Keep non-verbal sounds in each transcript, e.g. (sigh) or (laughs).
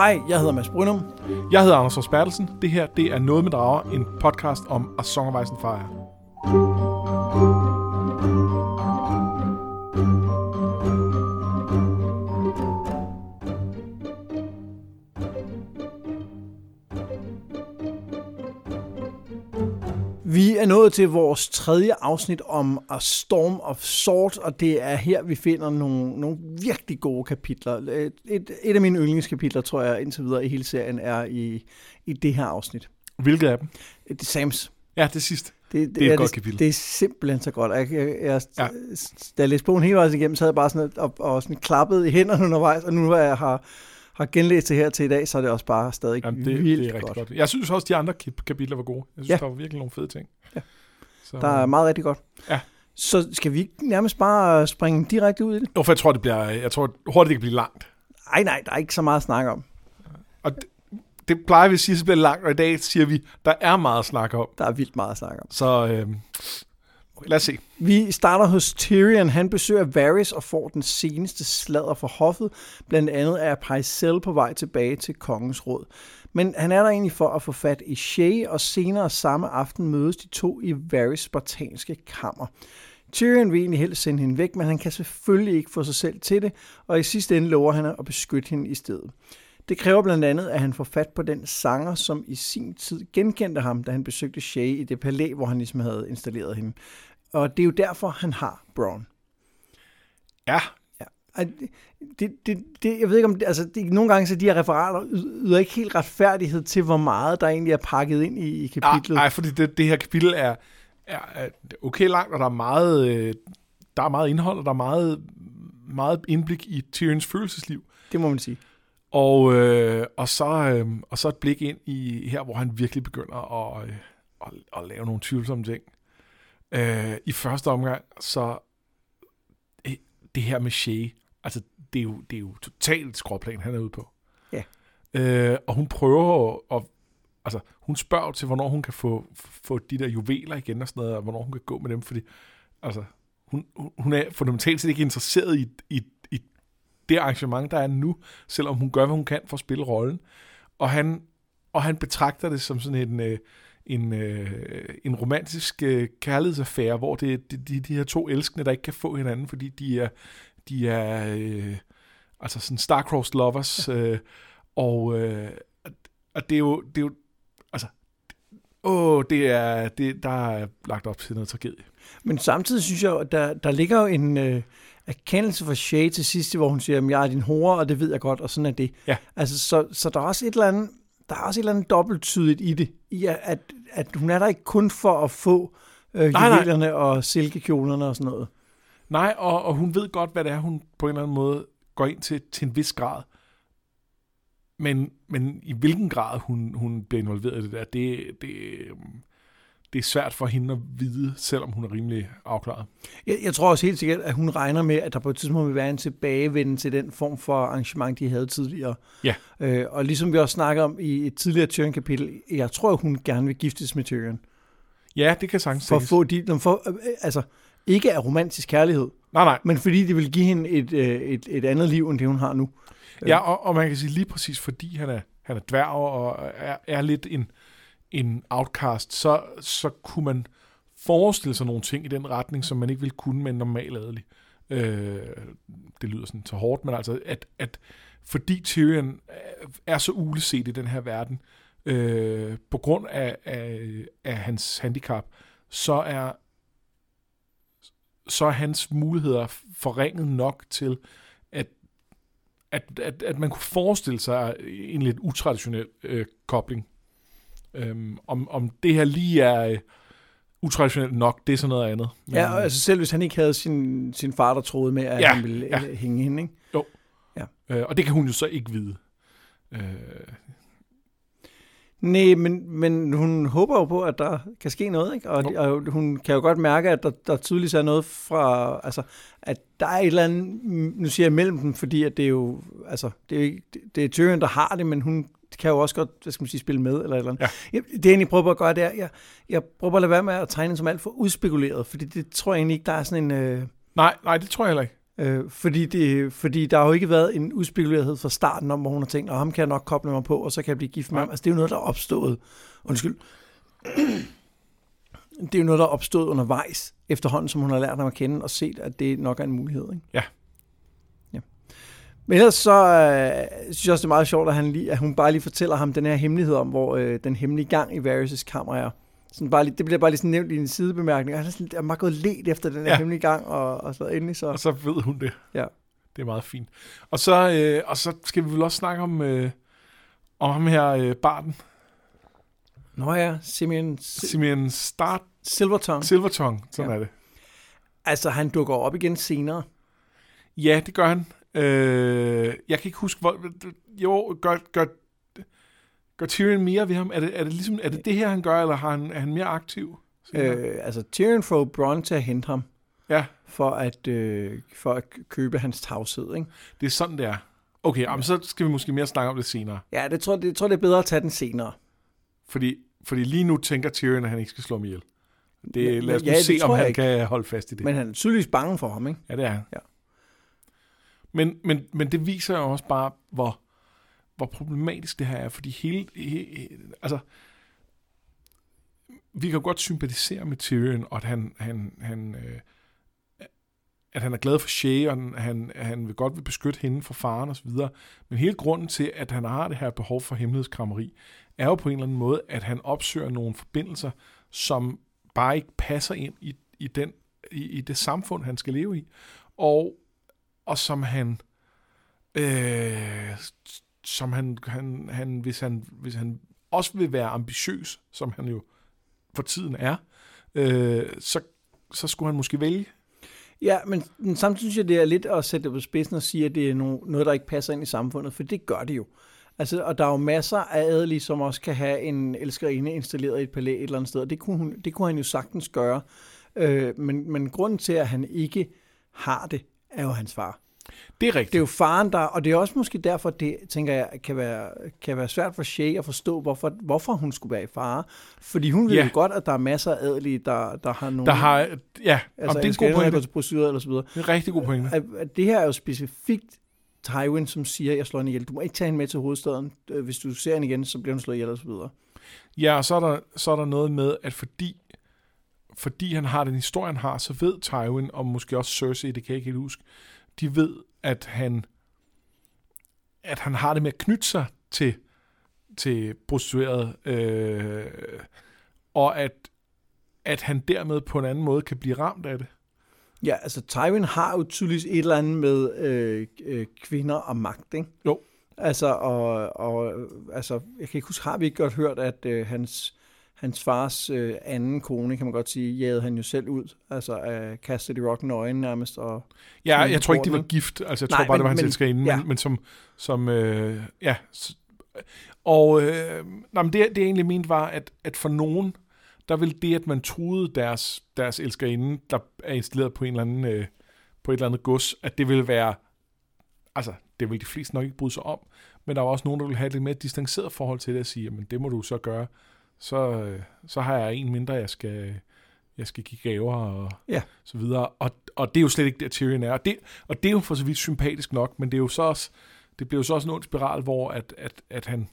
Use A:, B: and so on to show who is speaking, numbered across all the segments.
A: Hej, jeg hedder Mads Brynum.
B: Jeg hedder Anders Bertelsen. Det her, det er Noget med Drager, en podcast om A Song of Ice and Fire.
A: Nået til vores tredje afsnit om A Storm of Swords, og det er her, vi finder nogle, nogle virkelig gode kapitler. Et, et, et af mine yndlingskapitler, tror jeg, indtil videre i hele serien, er i, i det her afsnnit.
B: Hvilket af dem?
A: Det er Sams.
B: Ja, det sidste.
A: Det,
B: Det er et
A: det,
B: godt kapitel.
A: Det er simpelthen så godt. Jeg, jeg, jeg,
B: Ja.
A: ja. Da jeg læste bogen hele vejen igennem, så havde jeg bare sådan, og, og sådan klappet i hænderne undervejs, og nu hvor jeg har, har genlæst det her til i dag, så er det også bare stadig
B: Jamen, det,
A: vildt
B: det er rigtig
A: godt.
B: godt. Jeg synes også, de andre kap- kapitler var gode. Jeg synes,
A: Ja.
B: der var virkelig nogle fede ting.
A: Ja.
B: Så,
A: Der er meget rigtig godt.
B: Ja.
A: Så skal vi ikke nærmest bare springe direkte ud i det?
B: Jo, for jeg tror, det bliver, jeg tror hurtigt, det kan blive langt.
A: Nej, nej, der er ikke så meget at snakke om.
B: Og det, det plejer vi at sige, så bliver det langt, og i dag siger vi, der er meget at snakke om.
A: Der er vildt meget at snakke om.
B: Så øh, lad os se.
A: Vi starter hos Tyrion. Han besøger Varys og får den seneste sladder for hoffet. Blandt andet er Pycelle på vej tilbage til kongens råd. Men han er der egentlig for at få fat i Shay, og senere samme aften mødes de to i Varys spartanske kammer. Tyrion vil egentlig helst sende hende væk, men han kan selvfølgelig ikke få sig selv til det, og i sidste ende lover han at beskytte hende i stedet. Det kræver blandt andet, at han får fat på den sanger, som i sin tid genkendte ham, da han besøgte Shay i det palæ, hvor han ligesom havde installeret hende. Og det er jo derfor, han har Braun.
B: Ja,
A: det, det, det, jeg ved ikke om det, altså det, nogle gange så de her referater yder ikke helt retfærdighed til, hvor meget der egentlig er pakket ind i, i kapitlet.
B: Nej, fordi det, det her kapitel er, er, er okay langt, og der er meget, øh, der er meget indhold, og der er meget, meget indblik i Tyrions følelsesliv.
A: Det må man sige.
B: Og, øh, og, så, øh, og så et blik ind i her, hvor han virkelig begynder at, øh, at, at lave nogle tvivlsomme ting. Øh, I første omgang, så øh, det her med Shay, altså det er jo, det er jo totalt skråplan, han er ude på.
A: Ja.
B: Øh, og hun prøver at, altså, hun spørger til, hvornår hun kan få, få de der juveler igen og sådan noget, og hvornår hun kan gå med dem, fordi altså, hun, hun er fundamentalt set ikke interesseret i, i, i det arrangement, der er nu, selvom hun gør, hvad hun kan for at spille rollen. Og han, og han betragter det som sådan en, øh, en, øh, en romantisk øh, kærlighedsaffære, hvor det er de, de, de her to elskende, der ikke kan få hinanden, fordi de er, de er øh, altså sådan star-crossed lovers, øh, og, øh, og det er jo, det er jo altså, åh, det er, det, der er lagt op til noget tragedie.
A: Men samtidig synes jeg, at der, der ligger jo en øh, erkendelse for Shay til sidst, hvor hun siger, at jeg er din hore, og det ved jeg godt, og sådan er det.
B: Ja.
A: Altså, så, så der er også et eller andet, der er også et eller andet dobbelttydigt i det, i at, at, hun er der ikke kun for at få øh,
B: Nej, nej.
A: juvelerne og silkekjolerne og sådan noget.
B: Nej, og, og hun ved godt, hvad det er, hun på en eller anden måde går ind til, til en vis grad. Men, men i hvilken grad hun, hun bliver involveret i det der, det, det, det er svært for hende at vide, selvom hun er rimelig afklaret.
A: Jeg, jeg tror også helt sikkert, at hun regner med, at der på et tidspunkt vil være en tilbagevenden til den form for arrangement, de havde tidligere.
B: Ja.
A: Øh, og ligesom vi også snakker om i et tidligere Tyrion-kapitel, jeg tror, hun gerne vil giftes med Tyrion.
B: Ja, det kan sagtens
A: For at få de, for, øh, altså, ikke af romantisk kærlighed,
B: Nej, nej.
A: men fordi det vil give hende et, øh, et, et andet liv, end det hun har nu.
B: Ja, og, og man kan sige lige præcis, fordi han er, han er dværg og er, er lidt en, en outcast, så, så kunne man forestille sig nogle ting i den retning, som man ikke ville kunne med en normal adelig. Øh, det lyder sådan så hårdt, men altså, at, at fordi Tyrion er så uleset i den her verden, øh, på grund af, af, af hans handicap, så er så er hans muligheder forringet nok til, at, at, at, at man kunne forestille sig en lidt utraditionel øh, kobling. Øhm, om, om det her lige er øh, utraditionelt nok, det er sådan noget andet. Men,
A: Ja, altså selv hvis han ikke havde sin, sin far, der troede med, at
B: Ja,
A: han ville
B: ja.
A: ja. hænge hende, ikke?
B: øh, og det kan hun jo så ikke vide. Øh,
A: Nej, men, men hun håber jo på, at der kan ske noget, ikke? Og, og hun kan jo godt mærke, at der, der tydeligvis er noget fra, altså, at der er et eller andet, nu siger jeg mellem dem, fordi at det er jo, altså, det er, ikke- det, er Tyrion, der har det, men hun kan jo også godt, hvad skal man sige, spille med, eller et eller andet.
B: Ja.
A: Jeg, det jeg egentlig prøver at gøre, det er, jeg, jeg prøver at lade være med at tegne som alt for udspekuleret, fordi det tror jeg egentlig ikke, der er sådan en, øh,
B: nej, nej, det tror jeg heller ikke.
A: Øh, fordi, det, fordi der har jo ikke været en udspekulerhed fra starten om, hvor hun har tænkt, at ham kan jeg nok koble mig på, og så kan jeg blive gift med ham. Altså det er jo noget, der er opstået. Undskyld. (clears throat) det er jo noget, der er opstået undervejs, efterhånden som hun har lært ham at kende, og set, at det nok er en mulighed. Ikke?
B: Ja.
A: ja. Men ellers så øh, synes jeg også, det er meget sjovt, at, han lige, at hun bare lige fortæller ham den her hemmelighed om, hvor øh, den hemmelige gang i Varys' kammer er. Sådan bare lige, det bliver bare lige sådan nævnt i en sidebemærkning. Han er, sådan, jeg er bare gået let efter den her
B: Ja.
A: hemmelige gang, og, og så endelig så...
B: Og så ved hun det.
A: Ja.
B: Det er meget fint. Og så, øh, og så skal vi vel også snakke om, øh, om ham her, øh, Barten.
A: Nå ja, Simeon
B: Simeon Start
A: Silvertongue.
B: Silvertongue, sådan
A: ja.
B: er det.
A: Altså, han dukker op igen senere.
B: Ja, det gør han. Øh, jeg kan ikke huske, hvor... Jo, gør, gør, gør Tyrion mere ved ham? Er det, er det, ligesom, er det det her, han gør, eller har han, er han mere aktiv?
A: Øh, altså, Tyrion får Bronn til at hente ham,
B: Ja,
A: for at, øh, for at købe hans tavshed, ikke?
B: det er sådan, det er. Okay, jamen, så skal vi måske mere snakke om det senere.
A: Ja, det tror, det tror det er bedre at tage den senere.
B: Fordi, fordi lige nu tænker Tyrion, at han ikke skal slå ham ihjel. Det,
A: Men-
B: lad os
A: ja,
B: se, om han
A: ikke.
B: kan holde fast i det.
A: Men han er tydeligvis bange for ham, ikke?
B: Ja, det er han.
A: Ja.
B: Men, men, men det viser jo også bare, hvor, hvor problematisk det her er, fordi hele, he, he, altså, vi kan jo godt sympatisere med Tyrion, og at han, han, han, øh, at han er glad for Shay, og han, han, han vil godt vil beskytte hende fra faren osv. Men hele grunden til, at han har det her behov for hemmelighedskrammeri, er jo på en eller anden måde, at han opsøger nogle forbindelser, som bare ikke passer ind i, i, den, i, i det samfund, han skal leve i. Og, og som han, øh, som han, han, han, hvis han, hvis han også vil være ambitiøs, som han jo for tiden er, øh, så, så skulle han måske vælge.
A: Ja, men, men samtidig synes jeg, det er lidt at sætte det på spidsen og sige, at det er no, noget, der ikke passer ind i samfundet, for det gør det jo. Altså, og der er jo masser af adelige, som også kan have en elskerinde installeret i et palæ et eller andet sted, og det kunne, hun, det kunne han jo sagtens gøre. Øh, men, men grunden til, at han ikke har det, er jo hans far.
B: Det er rigtigt.
A: Det er jo faren, der, og det er også måske derfor, det, tænker jeg, kan være, kan være svært for Shay at forstå, hvorfor, hvorfor hun skulle være i fare. Fordi hun ved
B: Ja.
A: jo godt, at der er masser af adelige, der, der har nogle...
B: der har, ja,
A: altså,
B: altså, det er en god
A: elskerinder, der
B: pointe.
A: til prostitueret eller så videre.
B: Det er en rigtig god pointe.
A: At, at det her er jo specifikt Tywin, som siger, jeg slår hende ihjel. Du må ikke tage hende med til hovedstaden. Øh, Hvis du ser hende igen, så bliver hun slået ihjel og så videre.
B: Ja, og så er, der, så er der noget med, at fordi, fordi han har den historie, han har, så ved Tywin, og måske også Cersei, det kan jeg ikke helt huske, de ved, at han, at han har det med at knytte sig til, til prostitueret, øh, og at, at han dermed på en anden måde kan blive ramt af det.
A: Ja, altså Tywin har jo tydeligvis et eller andet med øh, øh, kvinder og magt, ikke?
B: Jo.
A: Altså, og, og altså, jeg kan ikke huske, har vi ikke godt hørt, at øh, hans, hans fars øh, anden kone, kan man godt sige, jagede han jo selv ud. Altså, øh, kastede de rock nøgen nærmest. Og,
B: Ja, jeg tror ikke, de var gift. Altså, jeg
A: Nej,
B: tror bare,
A: men-
B: det var hans elskerinde,
A: ja.
B: men, men som, som øh, ja. Og øh, nej, men det, det jeg egentlig mente var, at, at for nogen, der vil det, at man truede deres, deres elskerinde, der er installeret på en eller anden, øh, på et eller andet gods, at det vil være, altså, det vil de fleste nok ikke bryde sig om, men der er også nogen, der vil have et lidt mere distanceret forhold til det, og sige, jamen, det må du så gøre. Så, øh, så har jeg en mindre, jeg skal, jeg skal give gaver og
A: Ja.
B: så videre. Og, og det er jo slet ikke der, Tyrion er. Og det, og det er jo for så vidt sympatisk nok, men det er jo så også, det bliver jo så også en ond spiral, hvor at, at, at han,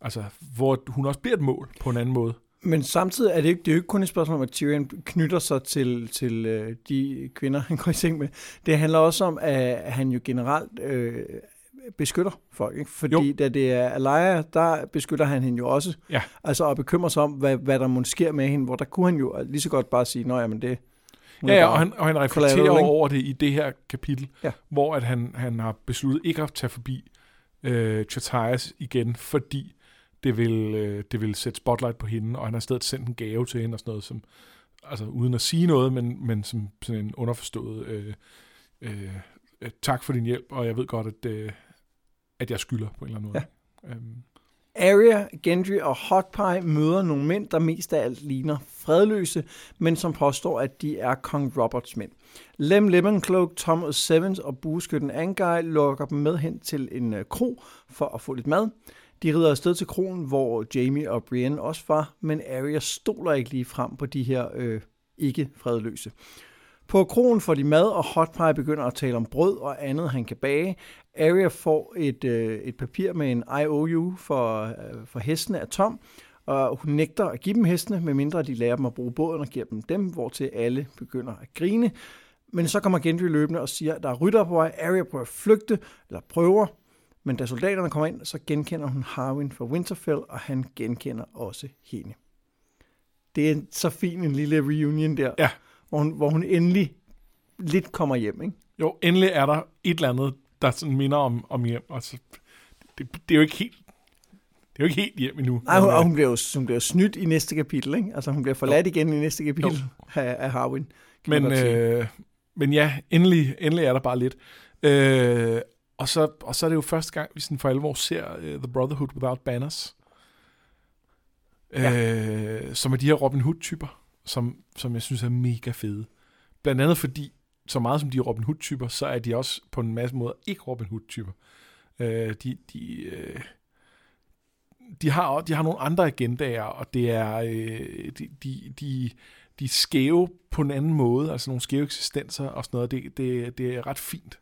B: altså, hvor hun også bliver et mål på en anden måde.
A: Men samtidig er det, ikke, det er jo ikke kun et spørgsmål om, at Tyrion knytter sig til, til øh, de kvinder, han går i seng med. Det handler også om, at han jo generelt øh, beskytter folk. Ikke? Fordi
B: Jo.
A: da det er Alaya, der beskytter han hende jo også.
B: Ja.
A: Altså at bekymre sig om, hvad, hvad der måske sker med hende, hvor der kunne han jo lige så godt bare sige, nå men det...
B: Ja, ja og han, og han reflekterer
A: ikke?
B: over det i det her kapitel,
A: Ja.
B: hvor at han, han har besluttet ikke at tage forbi øh, Chartias igen, fordi det vil, øh, det vil sætte spotlight på hende, og han har stadig sendt en gave til hende og sådan noget, som, altså uden at sige noget, men, men som sådan en underforstået øh, øh, tak for din hjælp, og jeg ved godt, at, øh, at jeg skylder på en eller anden måde. Ja. Øhm,
A: Arya, Gendry og Hot Pie møder nogle mænd, der mest af alt ligner fredløse, men som påstår, at de er kong Roberts mænd. Lem Lemoncloak, Thomas Sevens og bueskytten Anguy lokker dem med hen til en øh, kro for at få lidt mad. De rider afsted til kronen, hvor Jamie og Brienne også var, men Arya stoler ikke lige frem på de her øh, ikke fredløse. På kronen får de mad, og Hot Pie begynder at tale om brød og andet, han kan bage. Arya får et, øh, et papir med en IOU for, øh, for hestene af Tom, og hun nægter at give dem hestene, medmindre de lærer dem at bruge båden og giver dem dem, hvortil alle begynder at grine. Men så kommer Gendry løbende og siger, at der er rytter på vej. Arya prøver at flygte, eller prøver, men da soldaterne kommer ind, så genkender hun Harwin fra Winterfell, og han genkender også hende. Det er så fin en lille reunion der,
B: Ja
A: hvor, hun, hvor hun endelig lidt kommer hjem, ikke?
B: Jo, endelig er der et eller andet, der sådan minder om, om hjem. Altså, det, det, er jo ikke helt... Det er jo ikke helt hjem endnu.
A: Nej, og
B: øh,
A: hun bliver jo hun bliver jo snydt i næste kapitel, ikke? Altså hun bliver forladt igen i næste kapitel af, af Harwin.
B: Men, øh, men ja, endelig, endelig er der bare lidt. Øh, og, så, og så er det jo første gang, vi sådan for alvor ser uh, The Brotherhood Without Banners. Øh, som er de her Robin Hood-typer, som, som jeg synes er mega fede. Blandt andet fordi, så meget som de er Robin Hood-typer, så er de også på en masse måder ikke Robin Hood-typer. Øh, de, de, øh, de, har, de har nogle andre agendaer, og det er øh, de, de, de, de er skæve på en anden måde, altså nogle skæve eksistenser og sådan noget. Det, det, det er ret fint.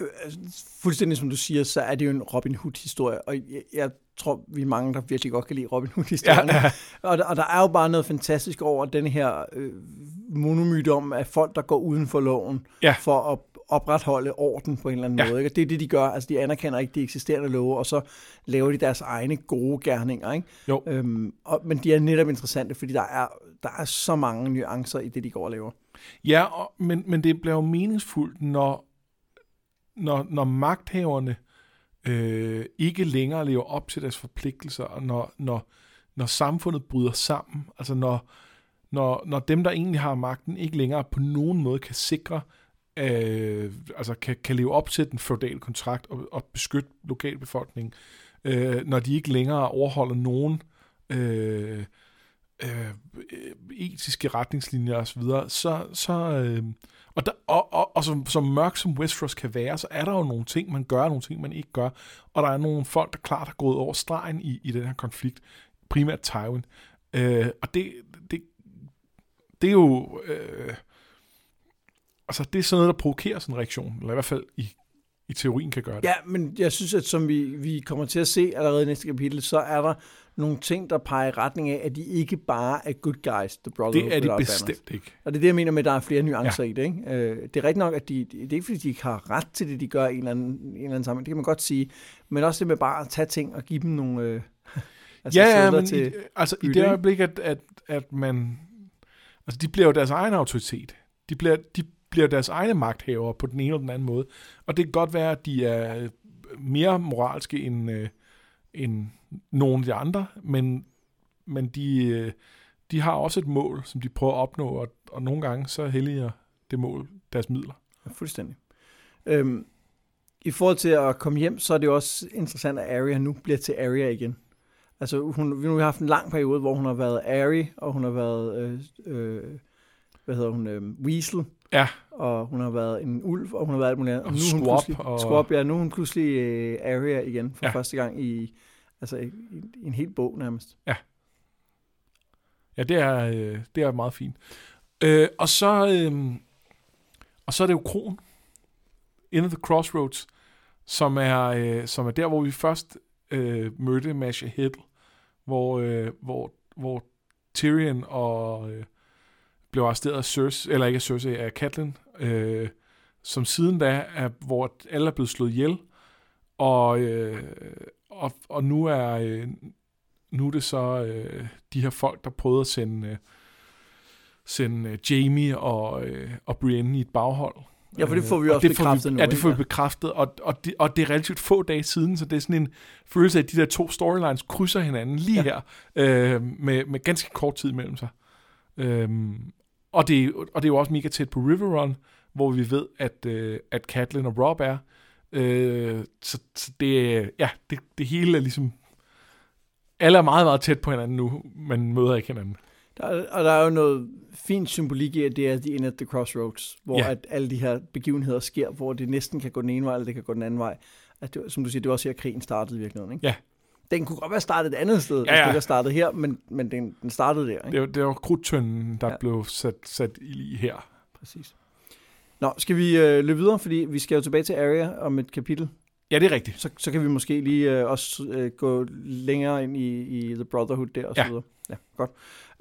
A: Øh, altså, fuldstændig som du siger, så er det jo en Robin Hood-historie, og jeg, jeg tror, vi er mange, der virkelig godt kan lide Robin Hood-historien.
B: Ja, ja.
A: Og, der, og der er jo bare noget fantastisk over den her øh, monomyte om, at folk, der går uden for loven,
B: Ja.
A: for at opretholde orden på en eller anden
B: Ja.
A: måde. Ikke? Og det er det, de gør. Altså, de anerkender ikke de eksisterende love, og så laver de deres egne gode gerninger. Ikke?
B: Jo.
A: Øhm, og, men de er netop interessante, fordi der er, der er så mange nuancer i det, de går og laver.
B: Ja, og, men, men det bliver jo meningsfuldt, når, når, når magthaverne øh, ikke længere lever op til deres forpligtelser, når, når, når samfundet bryder sammen, altså når, når, når dem, der egentlig har magten, ikke længere på nogen måde kan sikre, øh, altså kan, kan leve op til den feudale kontrakt og, og beskytte lokalbefolkningen, øh, når de ikke længere overholder nogen øh, øh, etiske retningslinjer osv., så, så øh, og, der, og, og, og som, som mørk som Westeros kan være, så er der jo nogle ting, man gør, og nogle ting, man ikke gør, og der er nogle folk, der klart har gået over stregen i, i den her konflikt, primært Tywin. Øh, og det, det, det er jo... Øh, altså, det er sådan noget, der provokerer sådan en reaktion, eller i hvert fald i, i teorien kan gøre det.
A: Ja, men jeg synes, at som vi, vi kommer til at se allerede i næste kapitel, så er der nogle ting, der peger i retning af, at de ikke bare er good guys, The Brotherhood
B: det er de
A: Without Banners.
B: bestemt ikke.
A: Og det er det, jeg mener med, at der er flere nuancer ja. i det. Ikke? Øh, det er rigtigt nok, at de, det er ikke, fordi de ikke har ret til det, de gør i en eller anden, en eller anden sammenhæng. Det kan man godt sige. Men også det med bare at tage ting og give dem nogle... Øh, (laughs) altså
B: ja, ja, men
A: til,
B: i, altså i
A: bytte,
B: det
A: ikke?
B: øjeblik, at, at, at man... Altså, de bliver jo deres egen autoritet. De bliver, de bliver deres egne magthavere på den ene eller den anden måde. Og det kan godt være, at de er øh, mere moralske end, øh, end nogle af de andre, men, men de, øh, de har også et mål, som de prøver at opnå, og, og nogle gange så helliger det mål deres midler.
A: Ja, fuldstændig. Øhm, I forhold til at komme hjem, så er det jo også interessant, at Arya nu bliver til Arya igen. Altså, hun, vi nu har haft en lang periode, hvor hun har været Arya, og hun har været, øh, øh, hvad hedder hun, øh, Weasel,
B: Ja,
A: og hun har været en ulv, og hun har været alt muligt andet.
B: Og
A: nu hun
B: Squab,
A: pludselig-
B: og-
A: Squab, ja, nu er hun pludselig øh, Arya igen, for
B: Ja.
A: ja. første gang i, altså, i, i en hel bog nærmest.
B: Ja, det er, øh, det er meget fint. Øh, og så øh, og så er det jo Kron, In the Crossroads, som er, øh, som er der, hvor vi først øh, mødte Masha Hiddle, hvor, øh, hvor, hvor Tyrion og øh, blev arresteret af Cersei, eller ikke af Cersei, af Catelyn, øh, som siden da er, hvor alle er blevet slået ihjel, og, øh, og, og nu er øh, nu er det så øh, de her folk, der prøvede at sende, øh, sende øh, Jamie og, øh, og Brienne i et baghold.
A: Ja, for det får vi
B: Øh, og
A: også
B: får
A: bekræftet
B: vi,
A: nu,
B: Ja, det får vi
A: Ja.
B: bekræftet, og, og, det, og det er relativt få dage siden, så det er sådan en følelse af, at de der to storylines krydser hinanden lige
A: Ja.
B: her, øh, med, med ganske kort tid mellem sig. Øhm, og, det, og det er jo også mega tæt på River Run, hvor vi ved, at, øh, at Catelyn og Rob er. Øh, så, så det, ja, det, det hele er ligesom... Alle er meget, meget tæt på hinanden nu, men møder ikke hinanden.
A: Der, er- og der er jo noget fint symbolik i, at det er The End at the Crossroads, hvor
B: Ja.
A: ja. at alle de her begivenheder sker, hvor det næsten kan gå den ene vej, eller det kan gå den anden vej. At det, som du siger, det var også her, krigen startede i virkeligheden. Ikke?
B: Ja.
A: Den kunne godt være startet et andet sted,
B: Ja,
A: hvis den
B: ja.
A: ikke var startet her, men, men den, den startede der. Ikke?
B: Det det var krudtønden, der ja. Blev sat, sat i her.
A: Præcis. Nå, skal vi øh, løbe videre, fordi vi skal jo tilbage til Arya om et kapitel.
B: Ja, det er rigtigt.
A: Så, så kan vi måske lige øh, også øh, gå længere ind i, i The Brotherhood der og så
B: Ja.
A: videre. Ja, godt.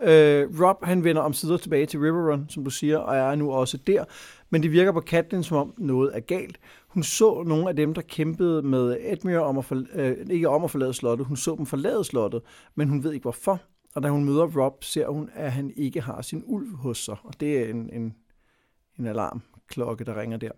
A: Øh, Rob, han vender om sider tilbage til Riverrun, som du siger, og er nu også der. Men det virker på Katlin, som om noget er galt. Hun så nogle af dem, der kæmpede med Edmure om at for, øh, ikke om at forlade slottet. Hun så dem forlade slottet, men hun ved ikke hvorfor. Og da hun møder Rob, ser hun, at han ikke har sin ulv hos sig. Og det er en, en, en alarmklokke, der ringer der.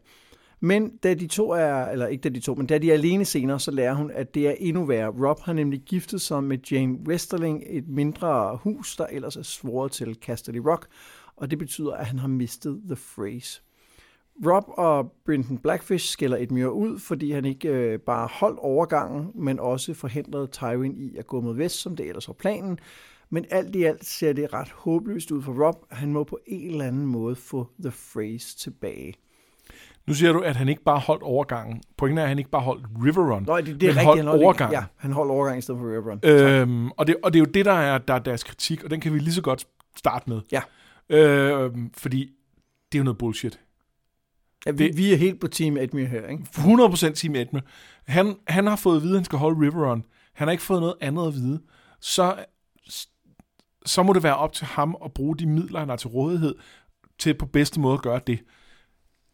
A: Men da de to er, eller ikke da de to, men da de er alene senere, så lærer hun, at det er endnu værre. Rob har nemlig giftet sig med Jane Westerling, et mindre hus, der ellers er svoret til Casterly Rock, og det betyder, at han har mistet The Phrase. Rob og Brenton Blackfish skælder et mere ud, fordi han ikke øh, bare holdt overgangen, men også forhindrede Tywin i at gå mod vest, som det ellers var planen. Men alt i alt ser det ret håbløst ud for Rob. Han må på en eller anden måde få The Phrase tilbage.
B: Nu siger du, at han ikke bare holdt overgangen. Pointen er, at han ikke bare holdt River Run.
A: Nå, det, det er
B: men
A: rigtigt.
B: holdt
A: han holdt
B: overgangen.
A: Ja, han holdt overgang i stedet for River Run.
B: Øhm, og, det, og det er jo det, der er, der er deres kritik, og den kan vi lige så godt starte med.
A: Ja.
B: Øhm, fordi det er jo noget bullshit.
A: Ja, vi,
B: det-
A: vi er helt på team Edmure her, ikke?
B: 100% Team Edmund. Han, han har fået at vide, at han skal holde River Run. Han har ikke fået noget andet at vide. Så, så må det være op til ham at bruge de midler, han har til rådighed, til på bedste måde at gøre det.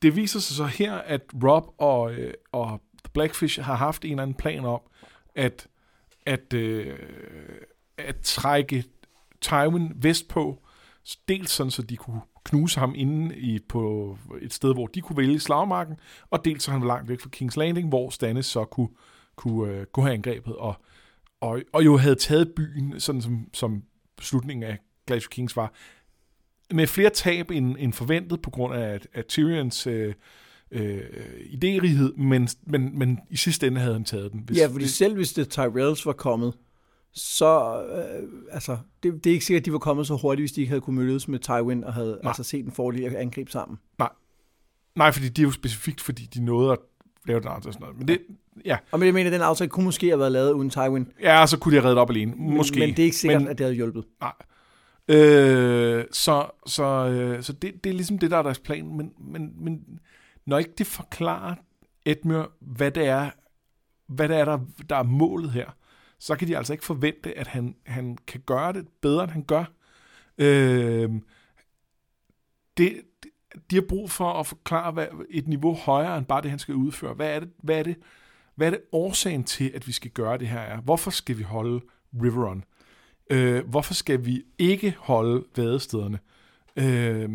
B: Det viser sig så her, at Rob og, øh, og Blackfish har haft en eller anden plan om, at, at, øh, at trække Tywin vestpå, dels sådan, så de kunne knuse ham inde i, på et sted, hvor de kunne vælge slagmarken, og dels så han var langt væk fra King's Landing, hvor Stannis så kunne, kunne, øh, kunne have angrebet, og, og, og jo havde taget byen, sådan som, som slutningen af Glacier Kings var, med flere tab end, end forventet på grund af, af Tyrions øh, øh, idérighed, men, men, men i sidste ende havde han taget den.
A: Hvis, Ja, fordi selv hvis det Tyrells var kommet, så øh, altså, det, det er ikke sikkert, at de var kommet så hurtigt, hvis de ikke havde kunne mødes med Tywin og havde
B: Nej.
A: altså, set en fordel at angribe sammen.
B: Nej, fordi det er jo specifikt, fordi de nåede at lave den aftale og sådan noget. Men det, ja,
A: Og men jeg mener, at den aftale kunne måske have været lavet uden Tywin.
B: ja, så kunne de have reddet op alene. Måske.
A: Men, men det er ikke sikkert,
B: men,
A: at det havde hjulpet.
B: Nej. Øh, så så, øh, så det, det er ligesom det, der er deres plan. Men, men, men når ikke det forklarer Edmure, hvad det er, hvad det er der, der er målet her, så kan de altså ikke forvente, at han, han kan gøre det bedre, end han gør. Øh, det, de har brug for at forklare hvad, et niveau højere end bare det, han skal udføre. Hvad er det, hvad er det, hvad er det årsagen til, at vi skal gøre det her er? Hvorfor skal vi holde Riveron? Øh, hvorfor skal vi ikke holde vadestederne? Øh,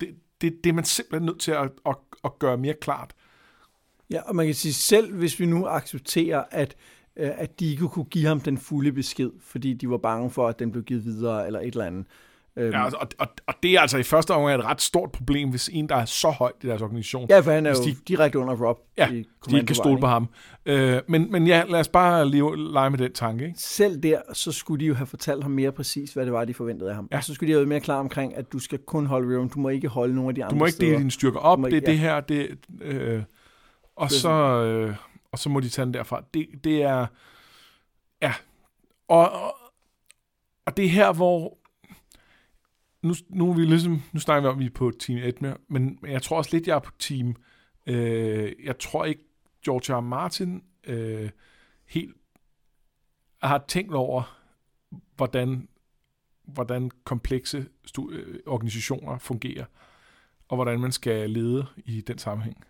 B: det, det, det er man simpelthen nødt til at, at, at gøre mere klart.
A: Ja, og man kan sige selv, hvis vi nu accepterer, at, at de ikke kunne give ham den fulde besked, fordi de var bange for, at den blev givet videre eller et eller andet. Øhm,
B: Ja, og, og, og det er altså i første omgang et ret stort problem, hvis en, der er så højt i deres organisation,
A: ja, for han er jo
B: hvis de-
A: direkte under Rob
B: Ja,
A: i
B: de ikke kan stole på ham. Øh, men, men ja, lad os bare leve, lege med den tanke. Ikke?
A: Selv der, så skulle de jo have fortalt ham mere præcis, hvad det var, de forventede af ham.
B: Ja.
A: Og så skulle de have været mere klar omkring, at du skal kun holde Riven, du må ikke holde nogle af de andre
B: Du må ikke dele dine styrker op, det er
A: ikke-
B: det her, det, øh, og,
A: Det
B: så, øh, og så må de tage den derfra. Det, det er, ja, og, og, og det er her, hvor, nu, nu, er vi ligesom, nu snakker vi om, at vi er på Team Edmure, men men jeg tror også lidt, jeg er på Team, øh, jeg tror ikke, George R. Martin øh, helt har tænkt over, hvordan, hvordan komplekse stu- øh, organisationer fungerer og hvordan man skal lede i den sammenhæng.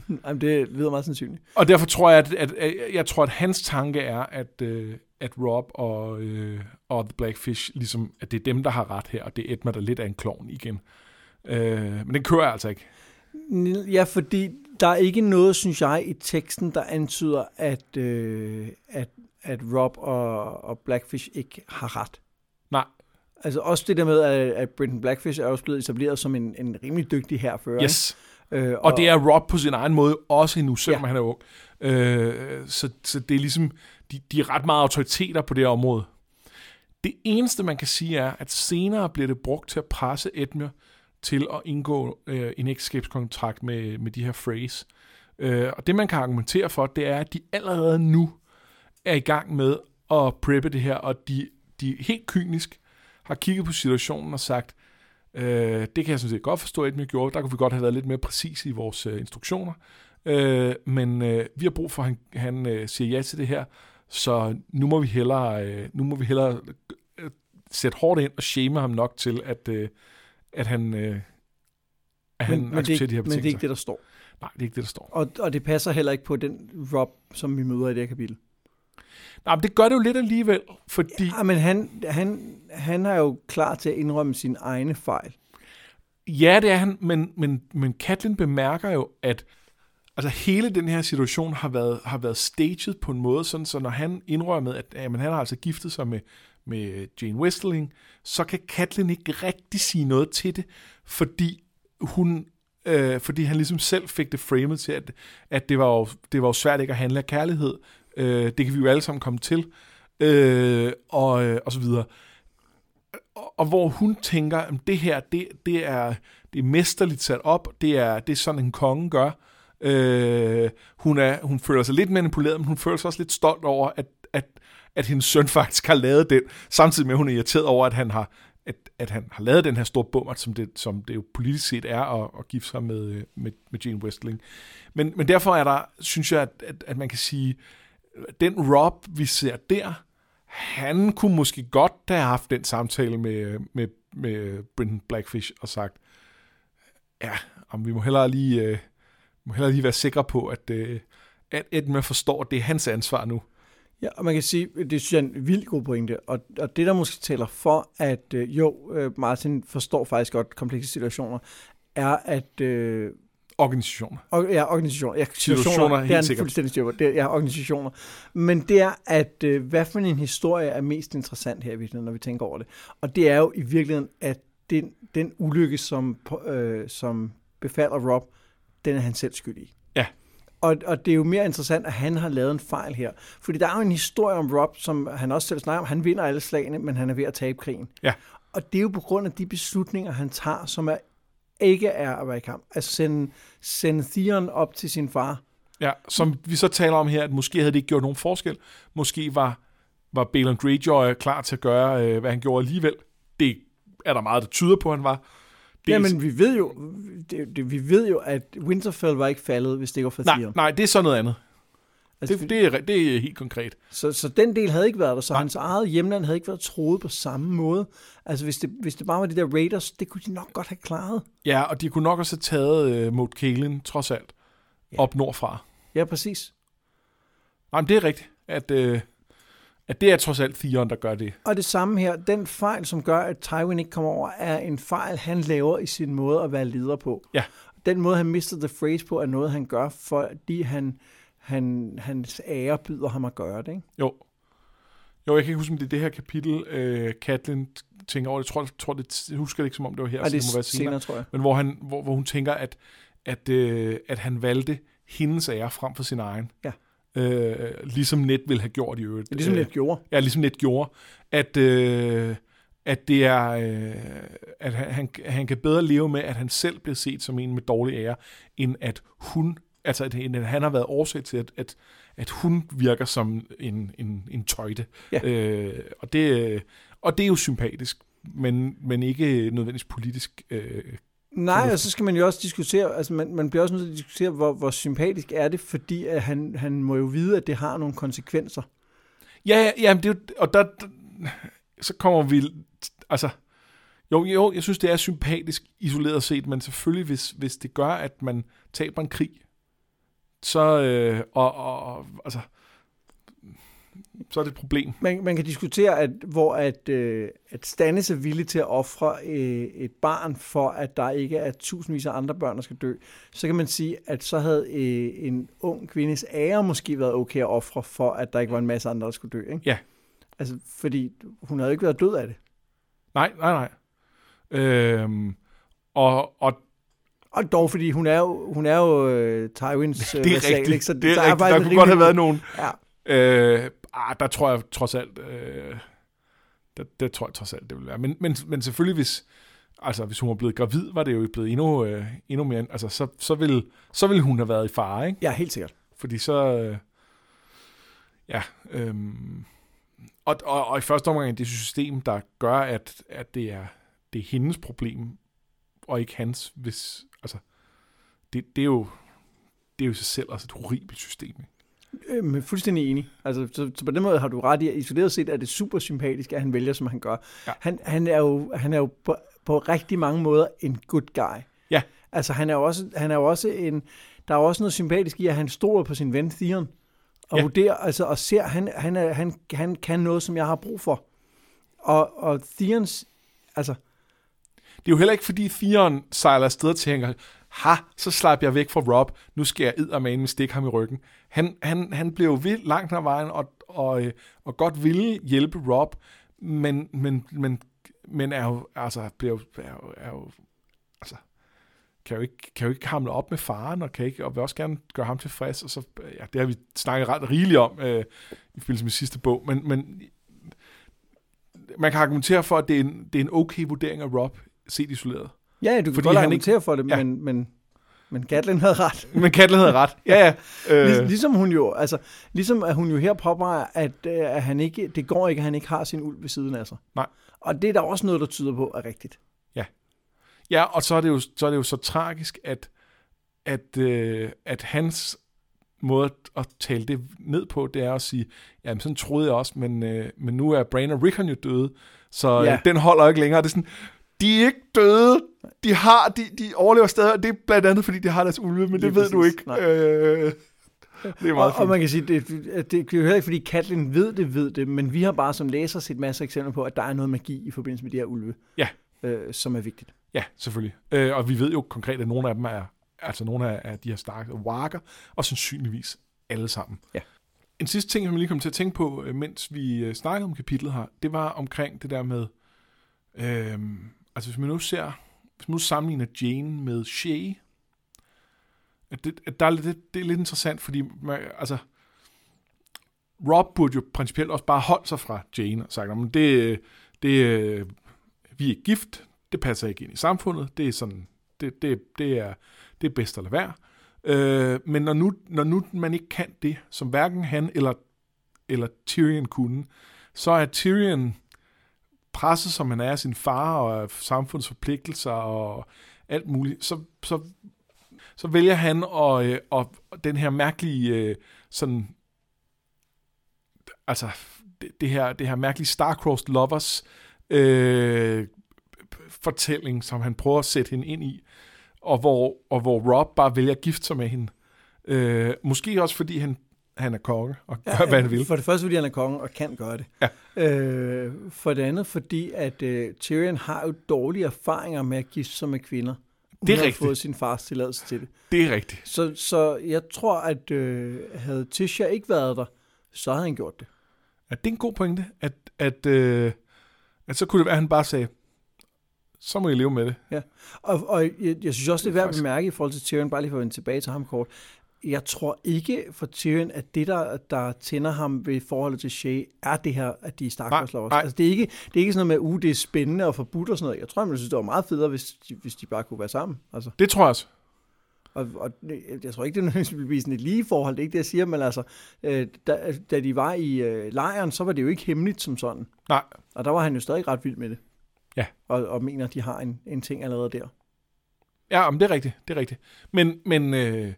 B: (laughs)
A: Jamen, det lyder meget sandsynligt.
B: Og derfor tror jeg, at, at, at jeg tror, at hans tanke er, at, øh, at Rob og, øh, og The Blackfish, ligesom, at det er dem, der har ret her, og det er Edmund, der lidt er en klovn igen. Øh, men den kører jeg altså ikke.
A: Ja, fordi der er ikke noget, synes jeg, i teksten, der antyder, at, øh, at, at Rob og, og Blackfish ikke har ret.
B: Nej,
A: Altså også det der med, at, at Brenton Blackfish er også blevet etableret som en, en rimelig dygtig herfører.
B: yes.
A: ikke? Øh,
B: Og det er Rob på sin egen måde også endnu, selvom
A: ja.
B: han er ung. Øh, så, så det er ligesom, de, de er ret meget autoriteter på det her område. Det eneste, man kan sige, er, at senere bliver det brugt til at presse Edmure til at indgå øh, en ægteskabskontrakt med, med de her phrase. Øh, og det, man kan argumentere for, det er, at de allerede nu er i gang med at preppe det her, og de, de helt kynisk har kigget på situationen og sagt, Øh, det kan jeg sådan set godt forstå, at vi gjorde. Der kunne vi godt have været lidt mere præcise i vores øh, instruktioner. Øh, men øh, vi har brug for, at han, han øh, siger ja til det her, så nu må vi hellere, øh, nu må vi hellere øh, sætte hårdt ind og shame ham nok til, at, øh, at han, øh, at han
A: men, men, det,
B: accepterer de her
A: men det er
B: betingelser.
A: ikke det, der står.
B: Nej, det er ikke det, der står.
A: Og, og det passer heller ikke på den Rob, som vi møder i det her kapitel.
B: Nej, men det gør det jo lidt alligevel, fordi...
A: Ja, men han, han, han er jo klar til at indrømme sin egne fejl.
B: Ja, det er han, men, men, men Katlin bemærker jo, at altså, hele den her situation har været, har været staged på en måde, sådan, så når han indrømmer, at jamen, han har altså giftet sig med, med Jane Westling, så kan Katlin ikke rigtig sige noget til det, fordi hun øh, fordi han ligesom selv fik det framed til, at, at det, var jo, det var jo svært ikke at handle af kærlighed. Øh, det kan vi jo alle sammen komme til. Øh, og, øh, og så videre. Og, og hvor hun tænker, at det her, det, det, er, det er mesterligt sat op, det er, det er sådan, en konge gør. Øh, hun, er, hun føler sig lidt manipuleret, men hun føler sig også lidt stolt over, at, at, at hendes søn (laughs) faktisk har lavet den, samtidig med, at hun er irriteret over, at han har, at, at han har lavet den her store bummer, som det, som det jo politisk set er at, at gifte sig med, med, med Jane Westling. Men, men derfor er der, synes jeg, at, at, at man kan sige, den Rob, vi ser der, han kunne måske godt have haft den samtale med, med, med Brendan Blackfish og sagt, ja, om vi må hellere lige, øh, må hellere lige være sikre på, at, øh, at Edmund forstår, at det er hans ansvar nu.
A: Ja, og man kan sige, det synes jeg er en vild god pointe, og, og det der måske taler for, at øh, jo, øh, Martin forstår faktisk godt komplekse situationer, er at... Øh,
B: organisationer.
A: Og, ja, organisationer. Ja,
B: situationer, situationer
A: det er
B: helt sikkert.
A: fuldstændig styr på. Det er, ja, organisationer. Men det er, at øh, hvad for en historie er mest interessant her i virkeligheden, når vi tænker over det. Og det er jo i virkeligheden, at den, den ulykke, som, øh, som befalder Rob, den er han selv skyld i.
B: Ja.
A: Og, og det er jo mere interessant, at han har lavet en fejl her. Fordi der er jo en historie om Rob, som han også selv snakker om. Han vinder alle slagene, men han er ved at tabe krigen.
B: Ja.
A: Og det er jo på grund af de beslutninger, han tager, som er ikke er kamp. Altså sende, sende Theon op til sin far.
B: Ja, som vi så taler om her, at måske havde det ikke gjort nogen forskel. Måske var, var Balon Greyjoy klar til at gøre, øh, hvad han gjorde alligevel. Det er der meget, der tyder på, at han var.
A: Det Jamen, vi ved jo, det, det, vi ved jo, at Winterfell var ikke faldet, hvis det ikke var for
B: nej,
A: Theon.
B: Nej, det er så noget andet. Altså, det, det, er, det er helt konkret.
A: Så, så den del havde ikke været der, så Nej. hans eget hjemland havde ikke været troet på samme måde. Altså hvis det, hvis det bare var de der Raiders, det kunne de nok godt have klaret.
B: Ja, og de kunne nok også have taget uh, mod Kalen, trods alt, ja. op nordfra.
A: Ja, præcis.
B: Jamen, det er rigtigt, at, uh, at det er trods alt Theon, der gør det.
A: Og det samme her, den fejl, som gør, at Tywin ikke kommer over, er en fejl, han laver i sin måde at være leder på.
B: Ja.
A: Den måde, han mister the phrase på, er noget, han gør, fordi han han, hans ære byder ham at gøre det, ikke?
B: Jo. Jo, jeg kan ikke huske, om det er det her kapitel, øh, Katlin tænker over. Jeg tror, jeg, tror det, jeg husker det ikke, som om det var her.
A: Ej, det,
B: det må være
A: senere, senere, tror jeg.
B: Men hvor, han, hvor, hvor hun tænker, at, at, øh, at han valgte hendes ære frem for sin egen.
A: Ja.
B: Øh, ligesom Net ville have gjort i øvrigt.
A: Ja, ligesom Net gjorde.
B: Ja, ligesom Net gjorde. At, øh, at det er, øh, at han, han, han kan bedre leve med, at han selv bliver set som en med dårlig ære, end at hun altså at, at han har været årsag til, at, at, at hun virker som en, en, en tøjte.
A: Ja.
B: Øh, og, det, og det er jo sympatisk, men, men ikke nødvendigvis politisk øh,
A: Nej, og så skal man jo også diskutere, altså man, man bliver også nødt til at diskutere, hvor, hvor sympatisk er det, fordi at han, han må jo vide, at det har nogle konsekvenser.
B: Ja, ja, det er jo, og der, der, så kommer vi, altså, jo, jo, jeg synes, det er sympatisk isoleret set, men selvfølgelig, hvis, hvis det gør, at man taber en krig, så, øh, og, og, altså, så er det et problem.
A: Man, man kan diskutere, at, hvor at, øh, at Stannis er villig til at ofre øh, et barn for, at der ikke er tusindvis af andre børn, der skal dø, så kan man sige, at så havde øh, en ung kvindes ære måske været okay at ofre for, at der ikke var en masse andre, der skulle dø. Ikke?
B: Ja.
A: Altså, fordi hun havde ikke været død af det.
B: Nej, nej, nej. Øhm, og, og
A: og dog, fordi hun er jo, hun er jo uh, Tywins
B: uh, (laughs) det er
A: vasal,
B: rigtigt.
A: ikke? Så
B: det, det er rigtigt. Der kunne godt have været nogen.
A: Ja.
B: Øh, ah, der tror jeg trods alt, øh, der, der tror jeg trods alt, det vil være. Men, men, men selvfølgelig, hvis, altså, hvis hun var blevet gravid, var det jo blevet endnu, øh, endnu mere, altså, så, så, ville, så ville hun have været i fare, ikke?
A: Ja, helt sikkert.
B: Fordi så, øh, ja, øh, og, og, og i første omgang det system, der gør, at, at det er det er hendes problem, og ikke hans, hvis, altså, det, det er jo, det er jo i sig selv også et horribelt system. Ikke?
A: Øhm, fuldstændig enig. Altså, så, så, på den måde har du ret i, at isoleret set er det super sympatisk, at han vælger, som han gør.
B: Ja.
A: Han, han er jo, han er jo på, på rigtig mange måder en good guy.
B: Ja.
A: Altså, han er jo også, han er jo også en... Der er også noget sympatisk i, at han stoler på sin ven Theon. Og
B: Ja.
A: vurderer, altså, og ser, han, han, er, han, han kan noget, som jeg har brug for. Og, og Theons, altså,
B: det er jo heller ikke, fordi Theon sejler afsted og tænker, ha, så slap jeg væk fra Rob, nu skal jeg eddermame stikke ham i ryggen. Han, han, han blev jo langt af vejen, og, og, øh, og godt ville hjælpe Rob, men, men, men, men er jo, altså, bliver jo, er jo, er jo altså, kan jo, ikke, kan jo ikke hamle op med faren, og, kan ikke, og vil også gerne gøre ham tilfreds, og så, ja, det har vi snakket ret rigeligt om øh, i forbindelse med sidste bog, men, men man kan argumentere for, at det er en, det er en okay vurdering af Rob, set isoleret.
A: ja, du kan
B: Fordi
A: godt
B: han
A: argumentere for det,
B: Ja.
A: men, men, men Gatlin havde ret. (laughs)
B: Men Katlin havde ret. Ja, ja. (laughs)
A: Lig,
B: Øh,
A: ligesom hun jo, altså, ligesom at hun jo her påpeger, at, øh, at han ikke, det går ikke, at han ikke har sin ulv ved siden af sig.
B: Nej.
A: Og det er der også noget, der tyder på er rigtigt.
B: ja, og så er det jo så, er det jo så tragisk, at, at, øh, at hans måde at- tale det ned på, det er at sige, jamen sådan troede jeg også, men, øh, men nu er Bran og Rickon jo døde, så ja.
A: Ja.
B: øh, den holder ikke længere. Det er sådan, de er ikke døde, de har, de, de overlever stadig, og det er blandt andet, fordi de har deres ulve, men det
A: Lige
B: ved du ikke.
A: Nej.
B: Øh, det er meget
A: Og, og man kan sige, det, det, det er jo heller ikke, fordi Katlin ved det, ved det, men vi har bare som læser set masser af eksempler på, at der er noget magi i forbindelse med de her ulve,
B: Ja.
A: øh, som er vigtigt.
B: Ja, selvfølgelig. Øh, og vi ved jo konkret, at nogle af dem er, altså nogle af, af de her starke warker, og sandsynligvis alle sammen.
A: Ja.
B: En sidste ting, som jeg lige kom til at tænke på, øh, mens vi øh, snakkede om kapitlet her, det var omkring det der med, øh, altså hvis man nu ser, hvis man nu sammenligner Jane med Shay, at det, at der er lidt, det, er lidt interessant, fordi man, altså, Rob burde jo principielt også bare holde sig fra Jane og sagt, men det, det, vi er gift, det passer ikke ind i samfundet, det er sådan, det, det, det, er, det er bedst at lade være. Øh, men når nu, når nu man ikke kan det, som hverken han eller, eller Tyrion kunne, så er Tyrion presset, som han er af sin far og af samfundets forpligtelser og alt muligt, så, så, så vælger han og, øh, og den her mærkelige øh, sådan altså det, det her det her mærkelige Starcrossed lovers øh, fortælling, som han prøver at sætte hende ind i, og hvor, og hvor Rob bare vælger at gifte sig med hende. Øh, måske også fordi han, han er konge og gør, hvad han vil.
A: For det første, fordi han er konge og kan gøre det.
B: Ja.
A: Øh, for det andet, fordi at øh, Tyrion har jo dårlige erfaringer med at gifte sig med kvinder.
B: Det er
A: Hun har
B: rigtigt.
A: fået sin fars tilladelse til det.
B: Det er rigtigt.
A: Så, så jeg tror, at øh, havde Tisha ikke været der, så havde han gjort det.
B: Ja, det er en god pointe, at, at, øh, at så kunne det være, at han bare sagde, så må I leve med det.
A: Og, og jeg, jeg synes også, det er værd at bemærke i forhold til Tyrion, bare lige for at vende tilbage til ham kort. Jeg tror ikke for Tyrion, at det, der, der tænder ham ved forholdet til Shay, er det her, at de er
B: Nej,
A: lovers.
B: nej.
A: Altså, det, er ikke, det er ikke sådan noget med, at uh, det er spændende og forbudt og sådan noget. Jeg tror, man synes, det var meget federe, hvis de, hvis de bare kunne være sammen. Altså,
B: Det tror jeg også.
A: og, og jeg tror ikke, det er (laughs) nødvendigvis vil blive sådan et lige forhold. Det er ikke det, jeg siger, men altså, øh, da, da de var i øh, lejren, så var det jo ikke hemmeligt som sådan.
B: Nej,
A: Og der var han jo stadig ret vild med det.
B: Ja.
A: Og, og mener, at de har en, en ting allerede der.
B: ja, men det er rigtigt. Det er rigtigt. Men, men, øh,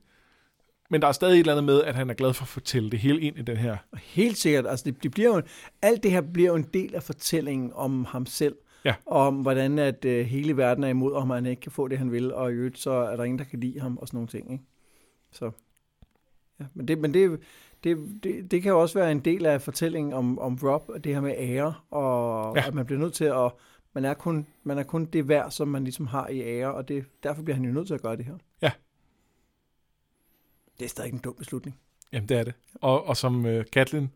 B: men der er stadig et eller andet med, at han er glad for at fortælle det hele ind i den her.
A: Helt sikkert, altså det, det bliver jo, alt det her bliver jo en del af fortællingen om ham selv.
B: Ja.
A: Om hvordan at øh, hele verden er imod og han ikke kan få det, han vil, og i øvrigt så er der ingen, der kan lide ham, og sådan nogle ting. Ikke? Så, ja, men det, men det, det, det, det kan jo også være en del af fortællingen om, om Rob, og det her med ære, og
B: ja.
A: at man bliver nødt til at, man er, kun, man er kun det værd, som man ligesom har i ære, og det, derfor bliver han jo nødt til at gøre det her.
B: Ja.
A: Det er stadig en dum beslutning.
B: Jamen, det er det. Og, og som øh, Katlin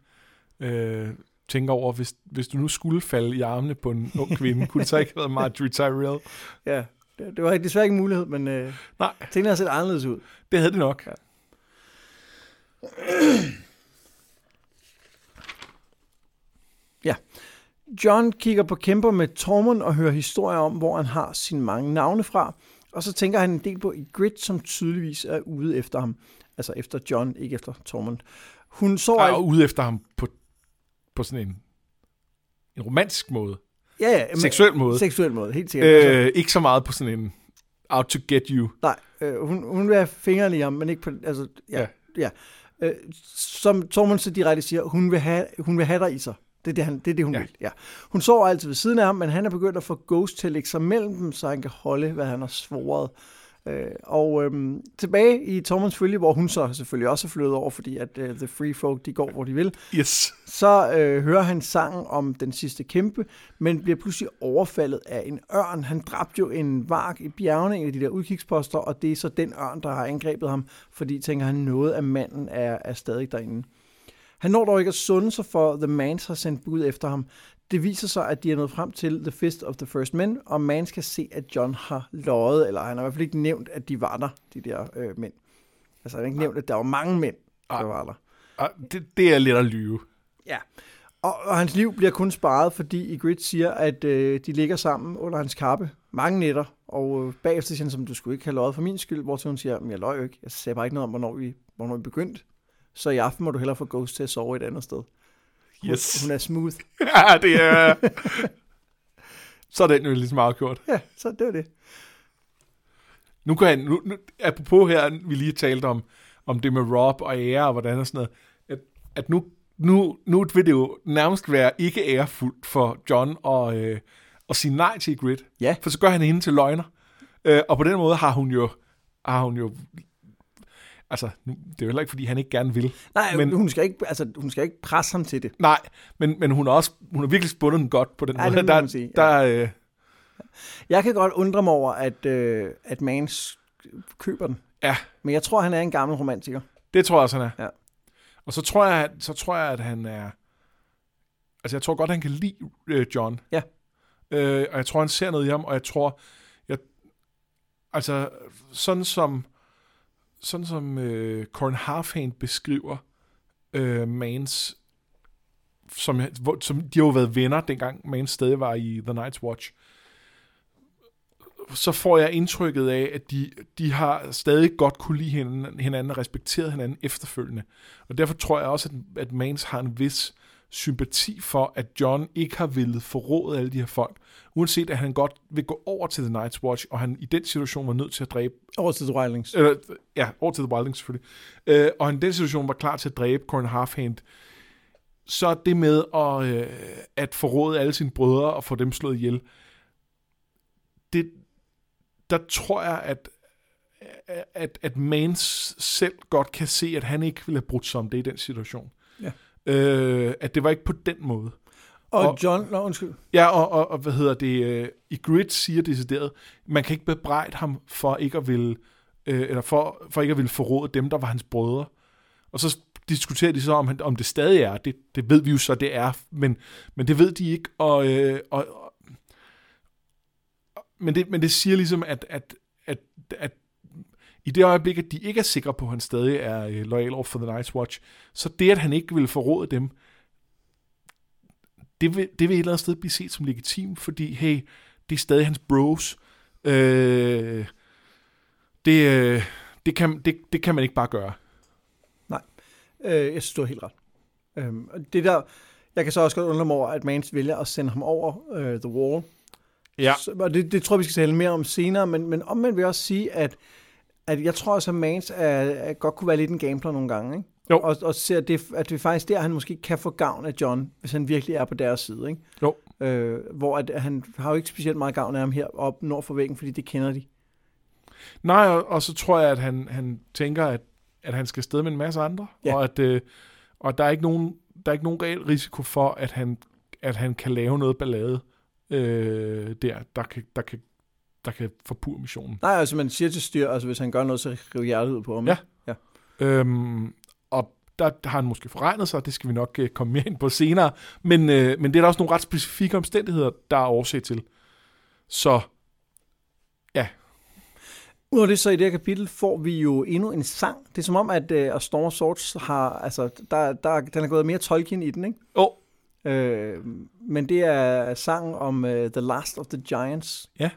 B: øh, tænker over, hvis, hvis du nu skulle falde i armene på en ung kvinde, kunne det så ikke have været Marjorie Tyrell? (laughs)
A: Ja, det, det var desværre ikke en mulighed, men øh,
B: Nej,
A: tingene har set anderledes ud.
B: det havde det nok.
A: Ja. (clears throat) John kigger på kæmper med Tormund og hører historier om, hvor han har sine mange navne fra. Og så tænker han en del på Ygritte, som tydeligvis er ude efter ham. Altså efter John, ikke efter Tormund. Hun så
B: Og er ude efter ham på, på sådan en, en romantisk måde.
A: Ja, ja. men-
B: Seksuel måde.
A: Seksuel måde, helt sikkert. Altså,
B: Øh, ikke så meget på sådan en out to get you.
A: Nej, øh, hun, hun vil have fingrene i ham, men ikke på... Altså, ja.
B: Ja.
A: ja. Øh, som Tormund så direkte siger, hun vil have, hun vil have dig i sig. Det er det, han, det, er det hun
B: ja.
A: vil. Ja. Hun sover altid ved siden af ham, men han er begyndt at få Ghost til at lægge sig mellem dem, så han kan holde, hvad han har svoret. Øh, og øhm, tilbage i Tormunds følge, hvor hun så selvfølgelig også er flyttet over, fordi at uh, The Free Folk, de går, hvor de vil,
B: Yes.
A: så øh, hører han sangen om den sidste kæmpe, men bliver pludselig overfaldet af en ørn. Han dræbte jo en vark i bjergene, en af de der udkigsposter, og det er så den ørn, der har angrebet ham, fordi tænker han, noget af manden er, er stadig derinde. Han når dog ikke at sunde sig for The Mans har sendt bud efter ham. Det viser sig, at de er nået frem til The Fist of the First Men, og Mans kan se, at John har løjet, eller han har i hvert fald ikke nævnt, at de var der, de der øh, mænd. Altså han har ikke nævnt, at der var mange mænd, der
B: Ej.
A: var der.
B: Ah, Det, det er lidt at lyve.
A: Ja. Og, og hans liv bliver kun sparet, fordi Ygritte siger, at øh, de ligger sammen under hans kappe mange nætter, og øh, bagefter siger han, som du skulle ikke have løjet for min skyld, hvor hun siger, men jeg løj jo ikke, jeg sagde bare ikke noget om, hvornår vi, hvornår vi begyndte. Så i aften må du hellere få Ghost til at sove et andet sted. Hun,
B: Yes.
A: hun er smooth. (laughs)
B: Ja, det er... så er den jo ligesom afgjort.
A: Ja, så det var det.
B: Nu kan han, nu, nu, apropos her, vi lige talte om, om det med Rob og ære og hvordan og sådan noget, at, at nu, nu, nu vil det jo nærmest være ikke ærefuldt for John at, øh, at sige nej til Grid.
A: Ja.
B: For så gør han hende til løgner. Øh, og på den måde har hun jo, har hun jo altså, nu, det er jo heller ikke, fordi han ikke gerne vil.
A: Nej,
B: Men-
A: hun, skal ikke, altså, hun skal ikke presse ham til det.
B: Nej, men, men hun har også hun har virkelig spundet den godt på den
A: Ja,
B: måde.
A: det
B: der,
A: sige,
B: der, øh,
A: Jeg kan godt undre mig over, at, øh, at Mans køber den.
B: Ja.
A: Men jeg tror, han er en gammel romantiker.
B: Det tror jeg også, han er.
A: Ja.
B: Og så tror jeg, så tror jeg, at han er... Altså, jeg tror godt, han kan lide øh, John.
A: Ja.
B: Øh, og jeg tror, han ser noget i ham, og jeg tror... Jeg, altså, sådan som... Sådan som øh, Corin Halfhane beskriver øh, Mans... Som, hvor, som, de har jo været venner, dengang Mans stadig var i The Night's Watch. Så får jeg indtrykket af, at de, de har stadig godt kunne lide hinanden, hinanden og respekteret hinanden efterfølgende. Og derfor tror jeg også, at, at Mans har en vis sympati for, at John ikke har ville forråde alle de her folk. Uanset at han godt vil gå over til The Night's Watch, og han i den situation var nødt til at dræbe
A: Over til The Wildlings.
B: eller, ja, over til The Wildlings selvfølgelig, øh, og han i den situation var klar til at dræbe Corin Halfhand, så det med at, øh, at forråde alle sine brødre og få dem slået ihjel, det, der tror jeg, at, at, at Mans selv godt kan se, at han ikke ville have brudt sig om det i den situation.
A: Ja.
B: Øh, at det var ikke på den måde.
A: Og,
B: Og-
A: John, nå, undskyld.
B: Ja, og, og, og hvad hedder det, øh, i Grid siger decideret, man kan ikke bebrejde ham for ikke at ville, øh, eller for, for ikke at ville forråde dem, der var hans brødre. Og så diskuterer de så, om, han, om det stadig er. Det, det ved vi jo så, det er, men, men det ved de ikke. Og, øh, og, og, men, det, men det siger ligesom, at, at, at, at i det øjeblik, at de ikke er sikre på, at han stadig er øh, lojal over for The Night's Watch, så det, at han ikke vil forråde dem, det vil, det vil et eller andet sted blive set som legitimt, fordi hey, det er stadig hans bros. Øh, det, øh, det, kan, det, det kan man ikke bare gøre.
A: Øh, jeg synes, du har helt ret. Øhm, og det der, jeg kan så også godt undre mig over, at Mans vælger at sende ham over øh, The Wall.
B: Ja.
A: Så, og det, det tror jeg, vi skal tale mere om senere, men, men omvendt vil jeg også sige, at, at jeg tror også, at Mans er, er, godt kunne være lidt en gambler nogle gange. Ikke?
B: Jo.
A: Og, og ser, at det, at det er faktisk der, han måske kan få gavn af John, hvis han virkelig er på deres side. Ikke?
B: Jo.
A: Øh, hvor at, han har jo ikke specielt meget gavn af ham her op nord for væggen, fordi det kender de.
B: Nej, og, og så tror jeg, at han, han tænker, at, at han skal afsted med en masse andre,
A: Ja.
B: og at øh, og der er ikke nogen der er ikke nogen reel risiko for, at han, at han kan lave noget ballade øh, der, der kan, der kan, der kan forpure missionen.
A: Nej, altså man siger til styr, altså hvis han gør noget, så river hjertet ud på ham.
B: Ja. Øhm, og der har han måske forregnet sig, det skal vi nok øh, komme mere ind på senere, men, øh, men det er der også nogle ret specifikke omstændigheder, der er årsag til. Så
A: Udover det, så i det her kapitel får vi jo endnu en sang. Det er som om, at uh, Storm of Swords har, altså, der, der, den er gået mere Tolkien i den, ikke?
B: Åh.
A: Øh, men det er sangen om uh, The Last of the Giants.
B: Ja.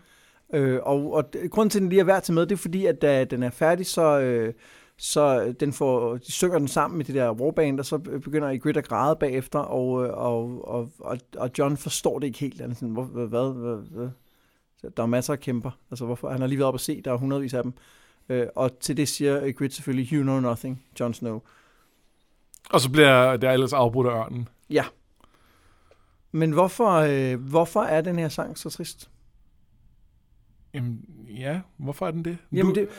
A: Øh, og, og grunden til, at den lige er værd til med, det er fordi, at da den er færdig, så, øh, så den får, de synger den sammen med det der warband, og så begynder Ygritte at græde bagefter, og, øh, og, og, og, og John forstår det ikke helt. Han er sådan, hvor, hvad, hvad, hvad, hvad? Der er masser af kæmper. Altså, hvorfor? Han har lige været op og se, der er hundredvis af dem. Øh, og til det siger Ygritte selvfølgelig, you know nothing, Jon Snow.
B: Og så bliver der ellers afbrudt af ørnen.
A: Ja. Men hvorfor, øh, hvorfor er den her sang så trist?
B: Jamen, ja, hvorfor er den det?
A: Jamen,
B: du,
A: det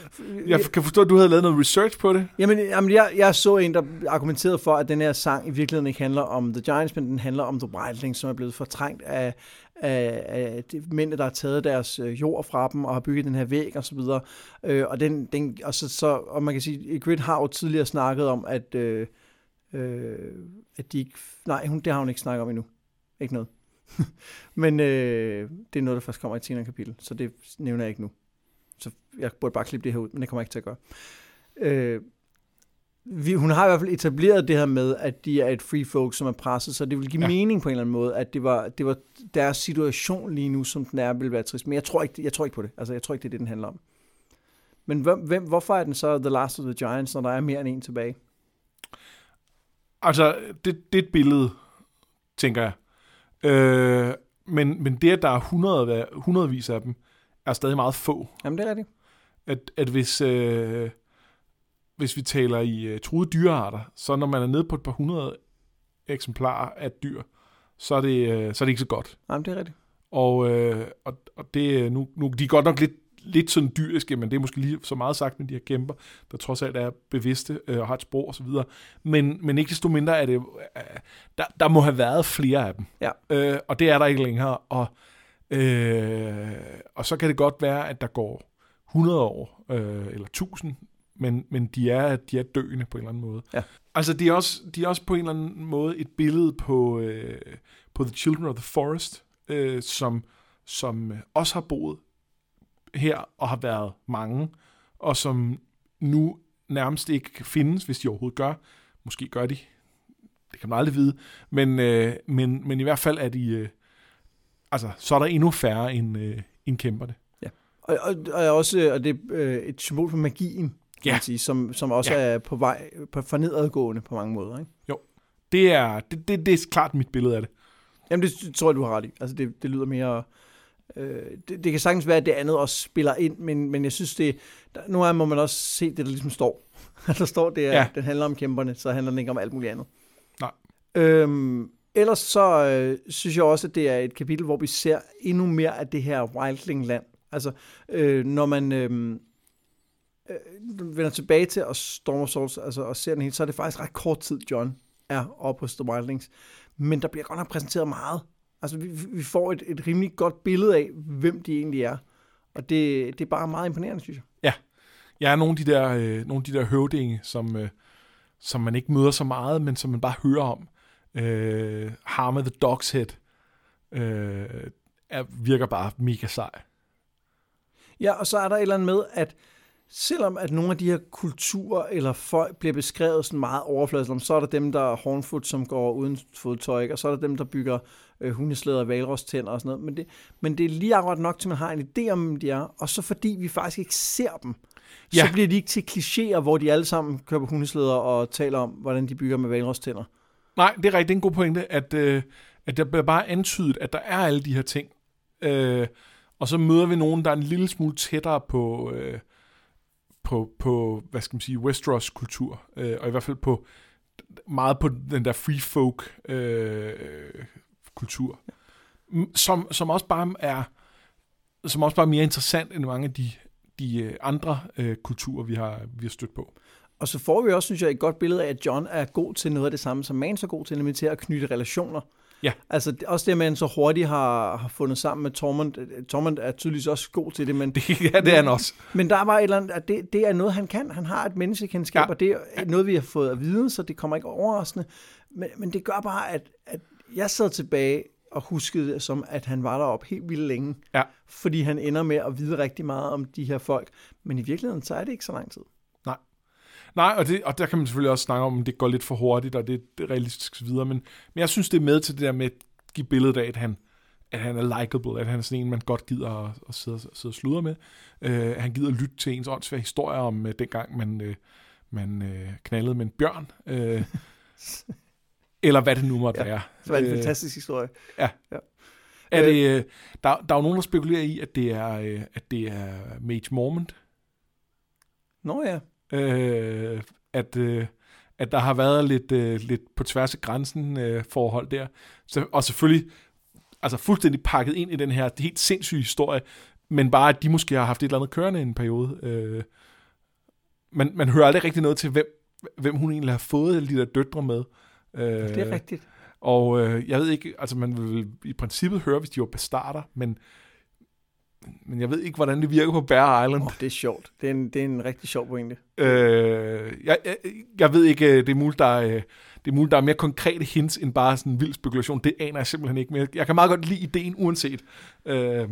B: jeg kan forstå, at du havde lavet noget research på det.
A: Jamen, jamen jeg, jeg så en, der argumenterede for, at den her sang i virkeligheden ikke handler om The Giants, men den handler om The Wildlings, som er blevet fortrængt af, af, af de mænd, der har taget deres øh, jord fra dem og har bygget den her væg og så videre. Øh, og, den, den, og, så, så, og man kan sige, Grid har jo tidligere snakket om, at, øh, øh, at de ikke... Nej, hun, det har hun ikke snakket om endnu. Ikke noget. (laughs) Men øh, det er noget, der først kommer i et senere kapitel, så det nævner jeg ikke nu. Så jeg burde bare klippe det her ud, men det kommer jeg ikke til at gøre. Øh, vi, hun har i hvert fald etableret det her med, at de er et free folk, som er presset, så det vil give ja. mening på en eller anden måde, at det var, det var deres situation lige nu, som den er, vil være trist. Men jeg tror ikke, jeg tror ikke på det. Altså, jeg tror ikke, det er det, den handler om. Men hvem, hvem, hvorfor er den så The Last of the Giants, når der er mere end en tilbage?
B: Altså, det, det er et billede, tænker jeg. Øh, men, men det, at der er hundrede, hundredvis af dem, er stadig meget få.
A: Jamen, det er rigtigt.
B: At, at hvis, øh, hvis vi taler i uh, truede dyrearter, så når man er nede på et par hundrede eksemplarer af dyr, så er det, uh, så er det ikke så godt.
A: Jamen, det er rigtigt.
B: Og, øh, og, og det, nu, nu, de er godt nok lidt lidt sådan dyriske, men det er måske lige så meget sagt med de her kæmper, der trods alt er bevidste øh, og har et sprog osv. Men, men ikke desto mindre er det, øh, der, der må have været flere af dem.
A: Ja.
B: Øh, og det er der ikke længere. Og, øh, og så kan det godt være, at der går 100 år, øh, eller 1000, men, men de, er, de er døende på en eller anden måde.
A: Ja.
B: Altså, de er, også, de er også på en eller anden måde et billede på, øh, på The Children of the Forest, øh, som, som også har boet her og har været mange, og som nu nærmest ikke findes, hvis de overhovedet gør. Måske gør de. Det kan man aldrig vide. Men, øh, men, men i hvert fald er de... Øh, altså, så er der endnu færre end, øh, end kæmperne.
A: Ja. Og, og, og også og det er øh, et symbol for magien, kan ja. man sige, som, som også ja. er på vej på, for nedadgående på mange måder. Ikke?
B: Jo. Det er, det, det, det er klart mit billede af det.
A: Jamen, det tror jeg, du har ret i. Altså, det, det lyder mere Øh, det, det kan sagtens være, at det andet også spiller ind, men, men jeg synes, det, der, nu er, må man også se det, der ligesom står. (laughs) der står, det er, ja. den handler om kæmperne, så handler den ikke om alt muligt andet.
B: Nej.
A: Øhm, ellers så øh, synes jeg også, at det er et kapitel, hvor vi ser endnu mere af det her Wildling-land. Altså, øh, når man øh, øh, vender tilbage til og Storm of Souls, altså, og ser den helt, så er det faktisk ret kort tid, John er oppe hos The Wildlings. Men der bliver godt nok præsenteret meget Altså, vi, vi får et, et rimelig godt billede af, hvem de egentlig er. Og det, det er bare meget imponerende, synes jeg.
B: Ja. Jeg er nogle af de der, øh, nogle af de der høvdinge, som, øh, som man ikke møder så meget, men som man bare hører om. Øh, Harma the Dog's Head øh, er, virker bare mega sej.
A: Ja, og så er der et eller andet med, at selvom at nogle af de her kulturer eller folk bliver beskrevet sådan meget overfladisk, så er der dem, der er hornfoot, som går uden fodtøj, og så er der dem, der bygger øh, hundeslæder og valrostænder og sådan noget. Men det, men det er lige akkurat nok til, man har en idé om, hvem de er. Og så fordi vi faktisk ikke ser dem, ja. så bliver de ikke til klichéer, hvor de alle sammen kører på hundeslæder og taler om, hvordan de bygger med valrostænder.
B: Nej, det er rigtigt. Det er en god pointe, at, øh, at der bliver bare antydet, at der er alle de her ting. Øh, og så møder vi nogen, der er en lille smule tættere på... Øh, på, på hvad skal man sige, Westeros kultur, øh, og i hvert fald på meget på den der free folk øh, kultur, som, som også bare er som også bare er mere interessant end mange af de, de øh, andre øh, kulturer, vi har, vi har stødt på.
A: Og så får vi også, synes jeg, et godt billede af, at John er god til noget af det samme, som man er god til, nemlig til at knytte relationer.
B: Ja.
A: Altså også det, man så hurtigt har, har fundet sammen med Tormund. Tormund er tydeligvis også god til det, men...
B: Det, ja, det er han også.
A: Men der var et eller andet, at det, det er noget, han kan. Han har et menneskekendskab, ja. og det er noget, vi har fået at vide, så det kommer ikke overraskende. Men, men det gør bare, at, at jeg sad tilbage og huskede det som, at han var deroppe helt vildt længe.
B: Ja.
A: Fordi han ender med at vide rigtig meget om de her folk. Men i virkeligheden, så er det ikke så lang tid.
B: Nej. Nej, og, det, og der kan man selvfølgelig også snakke om, at det går lidt for hurtigt, og det, det er realistisk videre. Men, men jeg synes, det er med til det der med at give billedet af, at han, at han er likable, at han er sådan en, man godt gider at, at sidde, sidde og sludre med. Uh, han gider lytte til ens åndsvær historier om uh, dengang, man, uh, man øh, knaldede med en bjørn. Øh, (laughs) eller hvad det nu måtte
A: Ja,
B: være.
A: Det var en
B: Øh,
A: fantastisk historie.
B: Er det, øh, der, der er jo nogen, der spekulerer i, at det er, øh, at det er Mage Mormont.
A: Nå ja.
B: Øh, at, øh, at der har været lidt, øh, lidt på tværs af grænsen øh, forhold der. Så, og selvfølgelig altså fuldstændig pakket ind i den her helt sindssyge historie, men bare at de måske har haft et eller andet kørende i en periode. Øh, man, man hører aldrig rigtig noget til, hvem, hvem hun egentlig har fået alle de der døtre med. Øh,
A: Det er rigtigt.
B: Og øh, jeg ved ikke, altså man vil i princippet høre, hvis de var bastarder, men, men jeg ved ikke, hvordan det virker på Bear Island.
A: Oh, det er sjovt. Det er en, det er en rigtig sjov pointe.
B: Øh, jeg, jeg, jeg ved ikke, øh, det er muligt, der er, øh, det er muligt, der er mere konkrete hints end bare sådan en vild spekulation. Det aner jeg simpelthen ikke, men jeg- kan meget godt lide ideen uanset. Øh,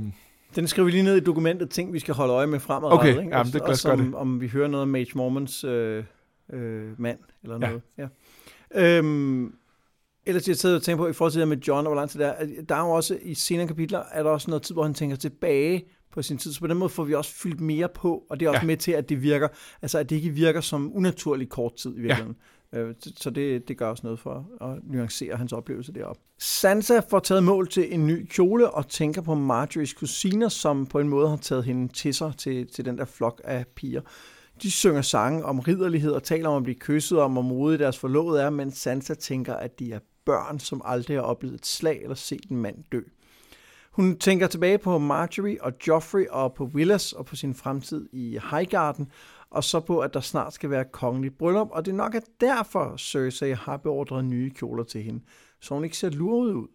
A: Den skriver vi lige ned i dokumentet, ting vi skal holde øje med fremadrettet.
B: Okay,
A: ikke?
B: jamen,
A: Også-
B: det- lad os
A: også om,
B: det.
A: om vi hører noget om Mage Mormons øh, øh, mand, eller
B: Ja.
A: noget. Ja. Øhm, ellers jeg sidder og tænker på, i forhold til det med John, og hvor lang tid det er, der er jo også i senere kapitler, er der også noget tid, hvor han tænker tilbage på sin tid, så på den måde får vi også fyldt mere på, og det er også
B: Ja.
A: ja. med til, at det virker, altså at det ikke virker som unaturlig kort tid i virkeligheden. Øh, så- Så det, det gør også noget for at nuancere hans oplevelse deroppe. Sansa får taget mål til en ny kjole og tænker på Marjories kusiner, som på en måde har taget hende til sig til, til den der flok af piger. De synger sange om ridderlighed og taler om at blive kysset om, hvor modige deres forlovede er, men Sansa tænker, at de er børn, som aldrig har oplevet et slag eller set en mand dø. Hun tænker tilbage på Marjorie og Joffrey og på Willis og på sin fremtid i Highgarden, og så på, at der snart skal være kongeligt bryllup, og det nok er derfor, Cersei har beordret nye kjoler til hende, så hun ikke ser luret ud.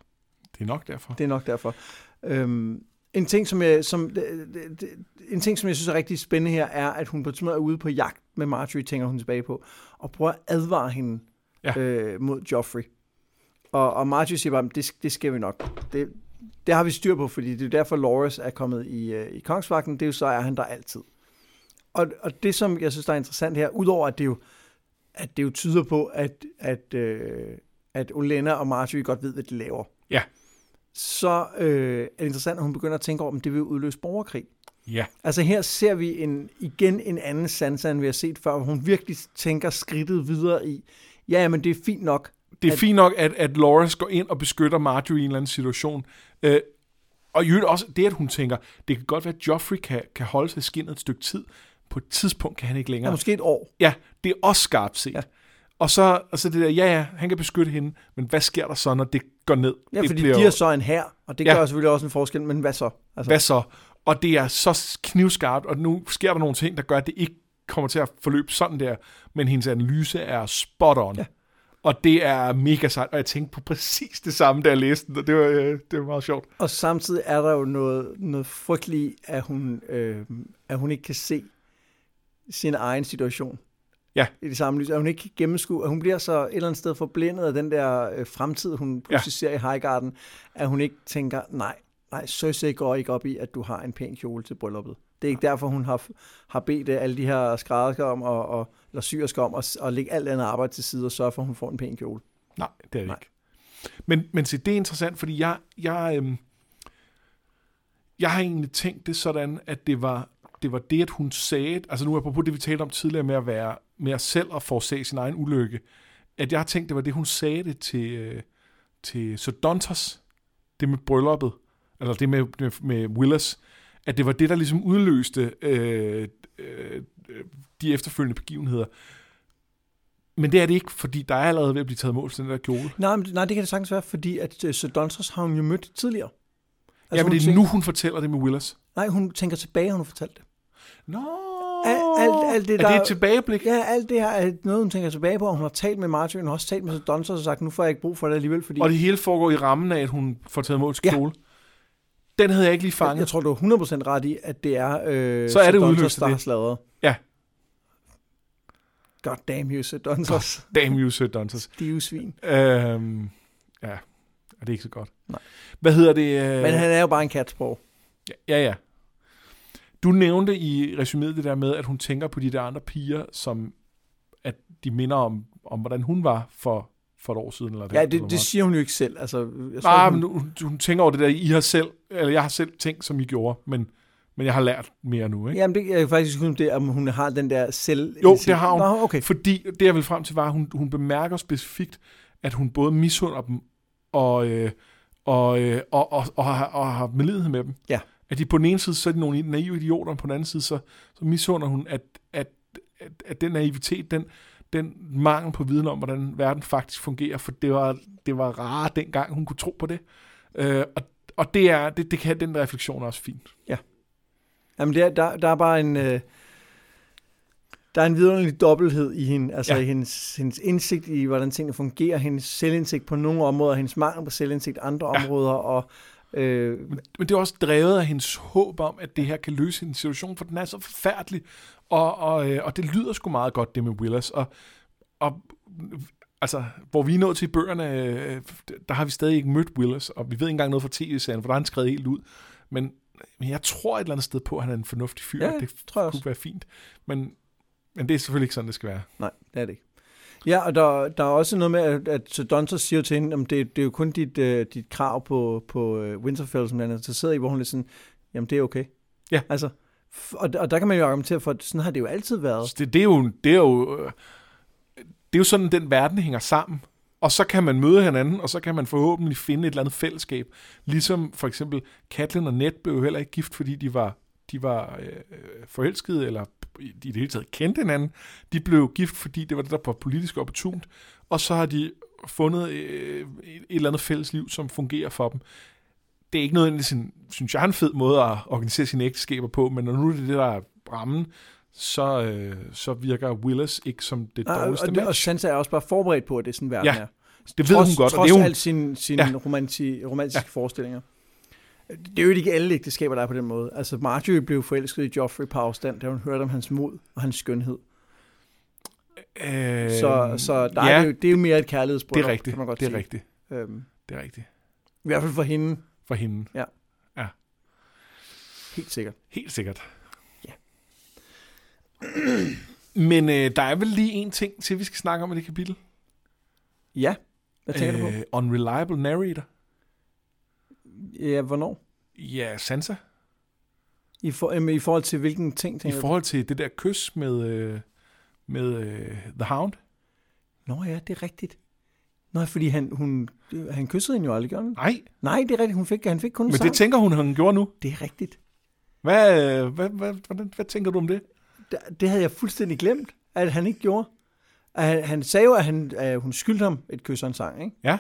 B: det er nok derfor.
A: Det er nok derfor. Øhm, en ting, som jeg, som, det, det, det, en ting, som jeg synes er rigtig spændende her, er, at hun på et er ude på jagt med Marjorie, tænker hun tilbage på, og prøver at advare hende
B: Ja.
A: øh, mod Joffrey. Og, og Marjorie siger bare, det, det skal vi nok. Det, det har vi styr på, fordi det er derfor, Loras er kommet i, øh, i kongsvagten. Det er jo så, er han der altid. Og, og det, som jeg synes, der er interessant her, udover at det jo, at det jo tyder på, at, at, øh, at Olenna og Marjorie godt ved, hvad de laver
B: Ja.
A: Så øh, er det interessant, at hun begynder at tænke over, om det vil udløse borgerkrig.
B: Ja,
A: Altså her ser vi en, igen en anden Sansa, end vi har set før, hvor hun virkelig tænker skridtet videre i, ja, men det er fint nok.
B: det er
A: At-
B: fint nok, at, at Loras går ind og beskytter Marjorie i en eller anden situation. Øh, og i øvrigt også det, at hun tænker, det kan godt være, at Joffrey kan, kan holde sig skinnet et stykke tid. På et tidspunkt kan han ikke
A: Ja,
B: længere.
A: måske et år.
B: Ja, det er også skarpt set. Ja. Og så og så det der, ja ja, han kan beskytte hende, men hvad sker der så, når det går ned?
A: Ja,
B: det
A: fordi
B: bliver
A: de er så en her, og det
B: Ja.
A: gør selvfølgelig også en forskel, men hvad så? Altså,
B: Hvad så? Og det er så knivskarpt, og nu sker der nogle ting, der gør, at det ikke kommer til at forløbe sådan der, men hendes analyse er spot on.
A: Ja.
B: Og det er mega sejt, og jeg tænkte på præcis det samme, da jeg læste den, og det var, øh, det var meget sjovt.
A: Og samtidig er der jo noget, noget frygteligt, at hun, øh, at hun ikke kan se sin egen situation.
B: Ja.
A: I det samme lys. At hun ikke kan gennemskue, at hun bliver så et eller andet sted forblændet af den der øh, fremtid, hun pludselig ser i Highgarden, at hun ikke tænker, nej, nej, Cersei går ikke op i, at du har en pæn kjole til brylluppet. Det er ikke derfor, hun har, har bedt øh, alle de her skræddersker om, og, og, eller syersker om at, at lægge alt andet arbejde til side og sørge for, at hun får en pæn kjole.
B: Nej, det er det
A: Nej.
B: ikke. Men, men se, det er interessant, fordi jeg, jeg, øhm, jeg har egentlig tænkt det sådan, at det var, det var det, at hun sagde, altså nu apropos det, vi talte om tidligere med at være med at selv at forårsage sin egen ulykke, at jeg har tænkt, det var det, hun sagde det til, øh, til Sodontos, det med brylluppet, eller det med, med, med Willis, at det var det, der ligesom udløste øh, øh, øh, de efterfølgende begivenheder. Men det er det ikke, fordi der er allerede ved at blive taget mål til den der kjole.
A: Nej, men, nej, det kan det sagtens være, fordi at uh, Sir Dontos har hun jo mødt tidligere.
B: Altså, ja, men det er
A: tænker,
B: nu, hun fortæller det med Willis.
A: Nej, hun tænker tilbage, hun har fortalt det.
B: Nå,
A: Al- alt- alt det,
B: er
A: der-
B: det et tilbageblik?
A: Ja, alt det her er noget, hun tænker tilbage på, og hun har talt med Martin, hun har også talt med Dontos og sagt, nu får jeg ikke brug for det alligevel, fordi
B: Og det hele foregår i rammen af, at hun får taget mål til
A: Ja.
B: Den havde jeg ikke lige
A: jeg,
B: fanget.
A: jeg tror, du er 100% ret i, at det er øh,
B: Så er det udløst
A: der
B: det.
A: har sladret.
B: Ja.
A: God damn you, Sir Dontos.
B: Damn you, Sir Dantas. (laughs)
A: Stive svin.
B: Øhm, ja, det er ikke så godt.
A: Nej.
B: Hvad hedder det? Øh,
A: Men han er jo bare en katsprog.
B: Ja, ja. Du nævnte i resuméet det der med, at hun tænker på de der andre piger, som at de minder om, om hvordan hun var for, for et år siden. Eller
A: Ja,
B: eller
A: det, det siger hun jo ikke selv. Altså, jeg tror,
B: Nej,
A: hun,
B: men hun, hun tænker over det der, I har selv, eller jeg har selv tænkt, som I gjorde, men, Men jeg har lært mere nu, ikke?
A: Jamen, det, jeg kan faktisk huske, det, om hun har den der selv...
B: Jo, det har hun.
A: Nå, okay.
B: Fordi det, jeg vil frem til, var, at hun, hun bemærker specifikt, at hun både misunder dem og, øh, og, øh, og, og, og, har, og har medlidenhed med dem.
A: Ja.
B: At de på den ene side, så er de nogle naive idioter, og på den anden side, så, så misunder hun, at, at, at, at den naivitet, den, den mangel på viden om, hvordan verden faktisk fungerer, for det var, det var rare dengang, hun kunne tro på det. Øh, og, og det, er, det, det kan den refleksion også fint.
A: Jamen, det er, der, der er bare en... Øh, der er en vidunderlig dobbelthed i hende, altså
B: Ja.
A: ja. hendes, hendes indsigt i, hvordan tingene fungerer, hendes selvindsigt på nogle områder, hendes mangel på selvindsigt andre
B: Ja.
A: ja. områder, og øh,
B: Men, men det er også drevet af hendes håb om, at det her kan løse hendes situation, for den er så forfærdelig, og, og, øh, og det lyder sgu meget godt, det med Willis, og, og altså, hvor vi er nået til bøgerne, øh, der har vi stadig ikke mødt Willis, og vi ved ikke engang noget fra tv-serien, for der er han skrevet helt ud, men, men jeg tror et eller andet sted på, at han er en fornuftig fyr,
A: Ja,
B: det
A: tror jeg
B: kunne
A: også.
B: være fint, men, men det er selvfølgelig ikke sådan, det skal være.
A: nej, det er det ikke. Ja, og der, der er også noget med, at, at Sir Donter siger til hende, at det, det er jo kun dit, uh, dit krav på, på uh, Winterfell, som han er interesseret i, hvor hun er sådan, jamen det er okay.
B: Ja.
A: Altså, og, og der kan man jo argumentere for, at sådan har det jo altid været.
B: Så det, det, er jo, det, er jo, øh, det er jo sådan, den verden hænger sammen. Og så kan man møde hinanden, og så kan man forhåbentlig finde et eller andet fællesskab. Ligesom for eksempel Katlin og Ned blev jo heller ikke gift, fordi de var, de var øh, forelskede, eller i det hele taget kendte hinanden. De blev gift, fordi det var det, der var politisk opportunt. Og så har de fundet øh, et eller andet fælles liv, som fungerer for dem. Det er ikke noget, sådan, synes jeg, en fed måde at organisere sine ægteskaber på, men når nu er det det, der er rammen, så, øh, så virker Willis ikke som det
A: og,
B: dårligste
A: og, og
B: match.
A: Sansa er også bare forberedt på, at det er sådan, verden
B: Ja,
A: er.
B: Det ved
A: trods,
B: hun godt, og
A: trods
B: det er hun,
A: alt sine sin
B: Ja.
A: ja. romanti, romantiske
B: ja.
A: forestillinger. Det er jo ikke alle ægteskaber, der er på den måde. Altså, Marjorie blev forelsket i Joffrey på afstand, da hun hørte om hans mod og hans skønhed.
B: øh,
A: Så, så der
B: ja,
A: er det, jo, det er jo mere et kærlighedsbrød,
B: det er rigtigt,
A: kan man godt
B: det er
A: sige.
B: rigtigt,
A: Øhm,
B: det er rigtigt.
A: I hvert fald for hende,
B: For hende,
A: helt sikkert.
B: helt sikkert.
A: Ja. (clears throat)
B: Men øh, der er vel lige en ting til, vi skal snakke om i det kapitel.
A: Ja, hvad tænker du på?
B: Øh, unreliable narrator.
A: Ja, hvornår?
B: Ja, Sansa.
A: I, for, øhm, I forhold til hvilken ting,
B: I forhold til det der kys med, øh, med øh, The Hound.
A: Nå ja, det er rigtigt. Nå, fordi han, hun, han kyssede hende jo aldrig, gjorde han?
B: Nej,
A: Nej, det er rigtigt. Hun fik, han fik kun en
B: men
A: sang.
B: det tænker hun, han gjorde nu.
A: det er rigtigt.
B: Hvad, øh, hvad, hvad, hvordan, hvad tænker du om det?
A: Det, det havde jeg fuldstændig glemt, at han ikke gjorde. At Han, han sagde jo, at, han, at hun skyldte ham et kys og en sang, ikke?
B: Ja.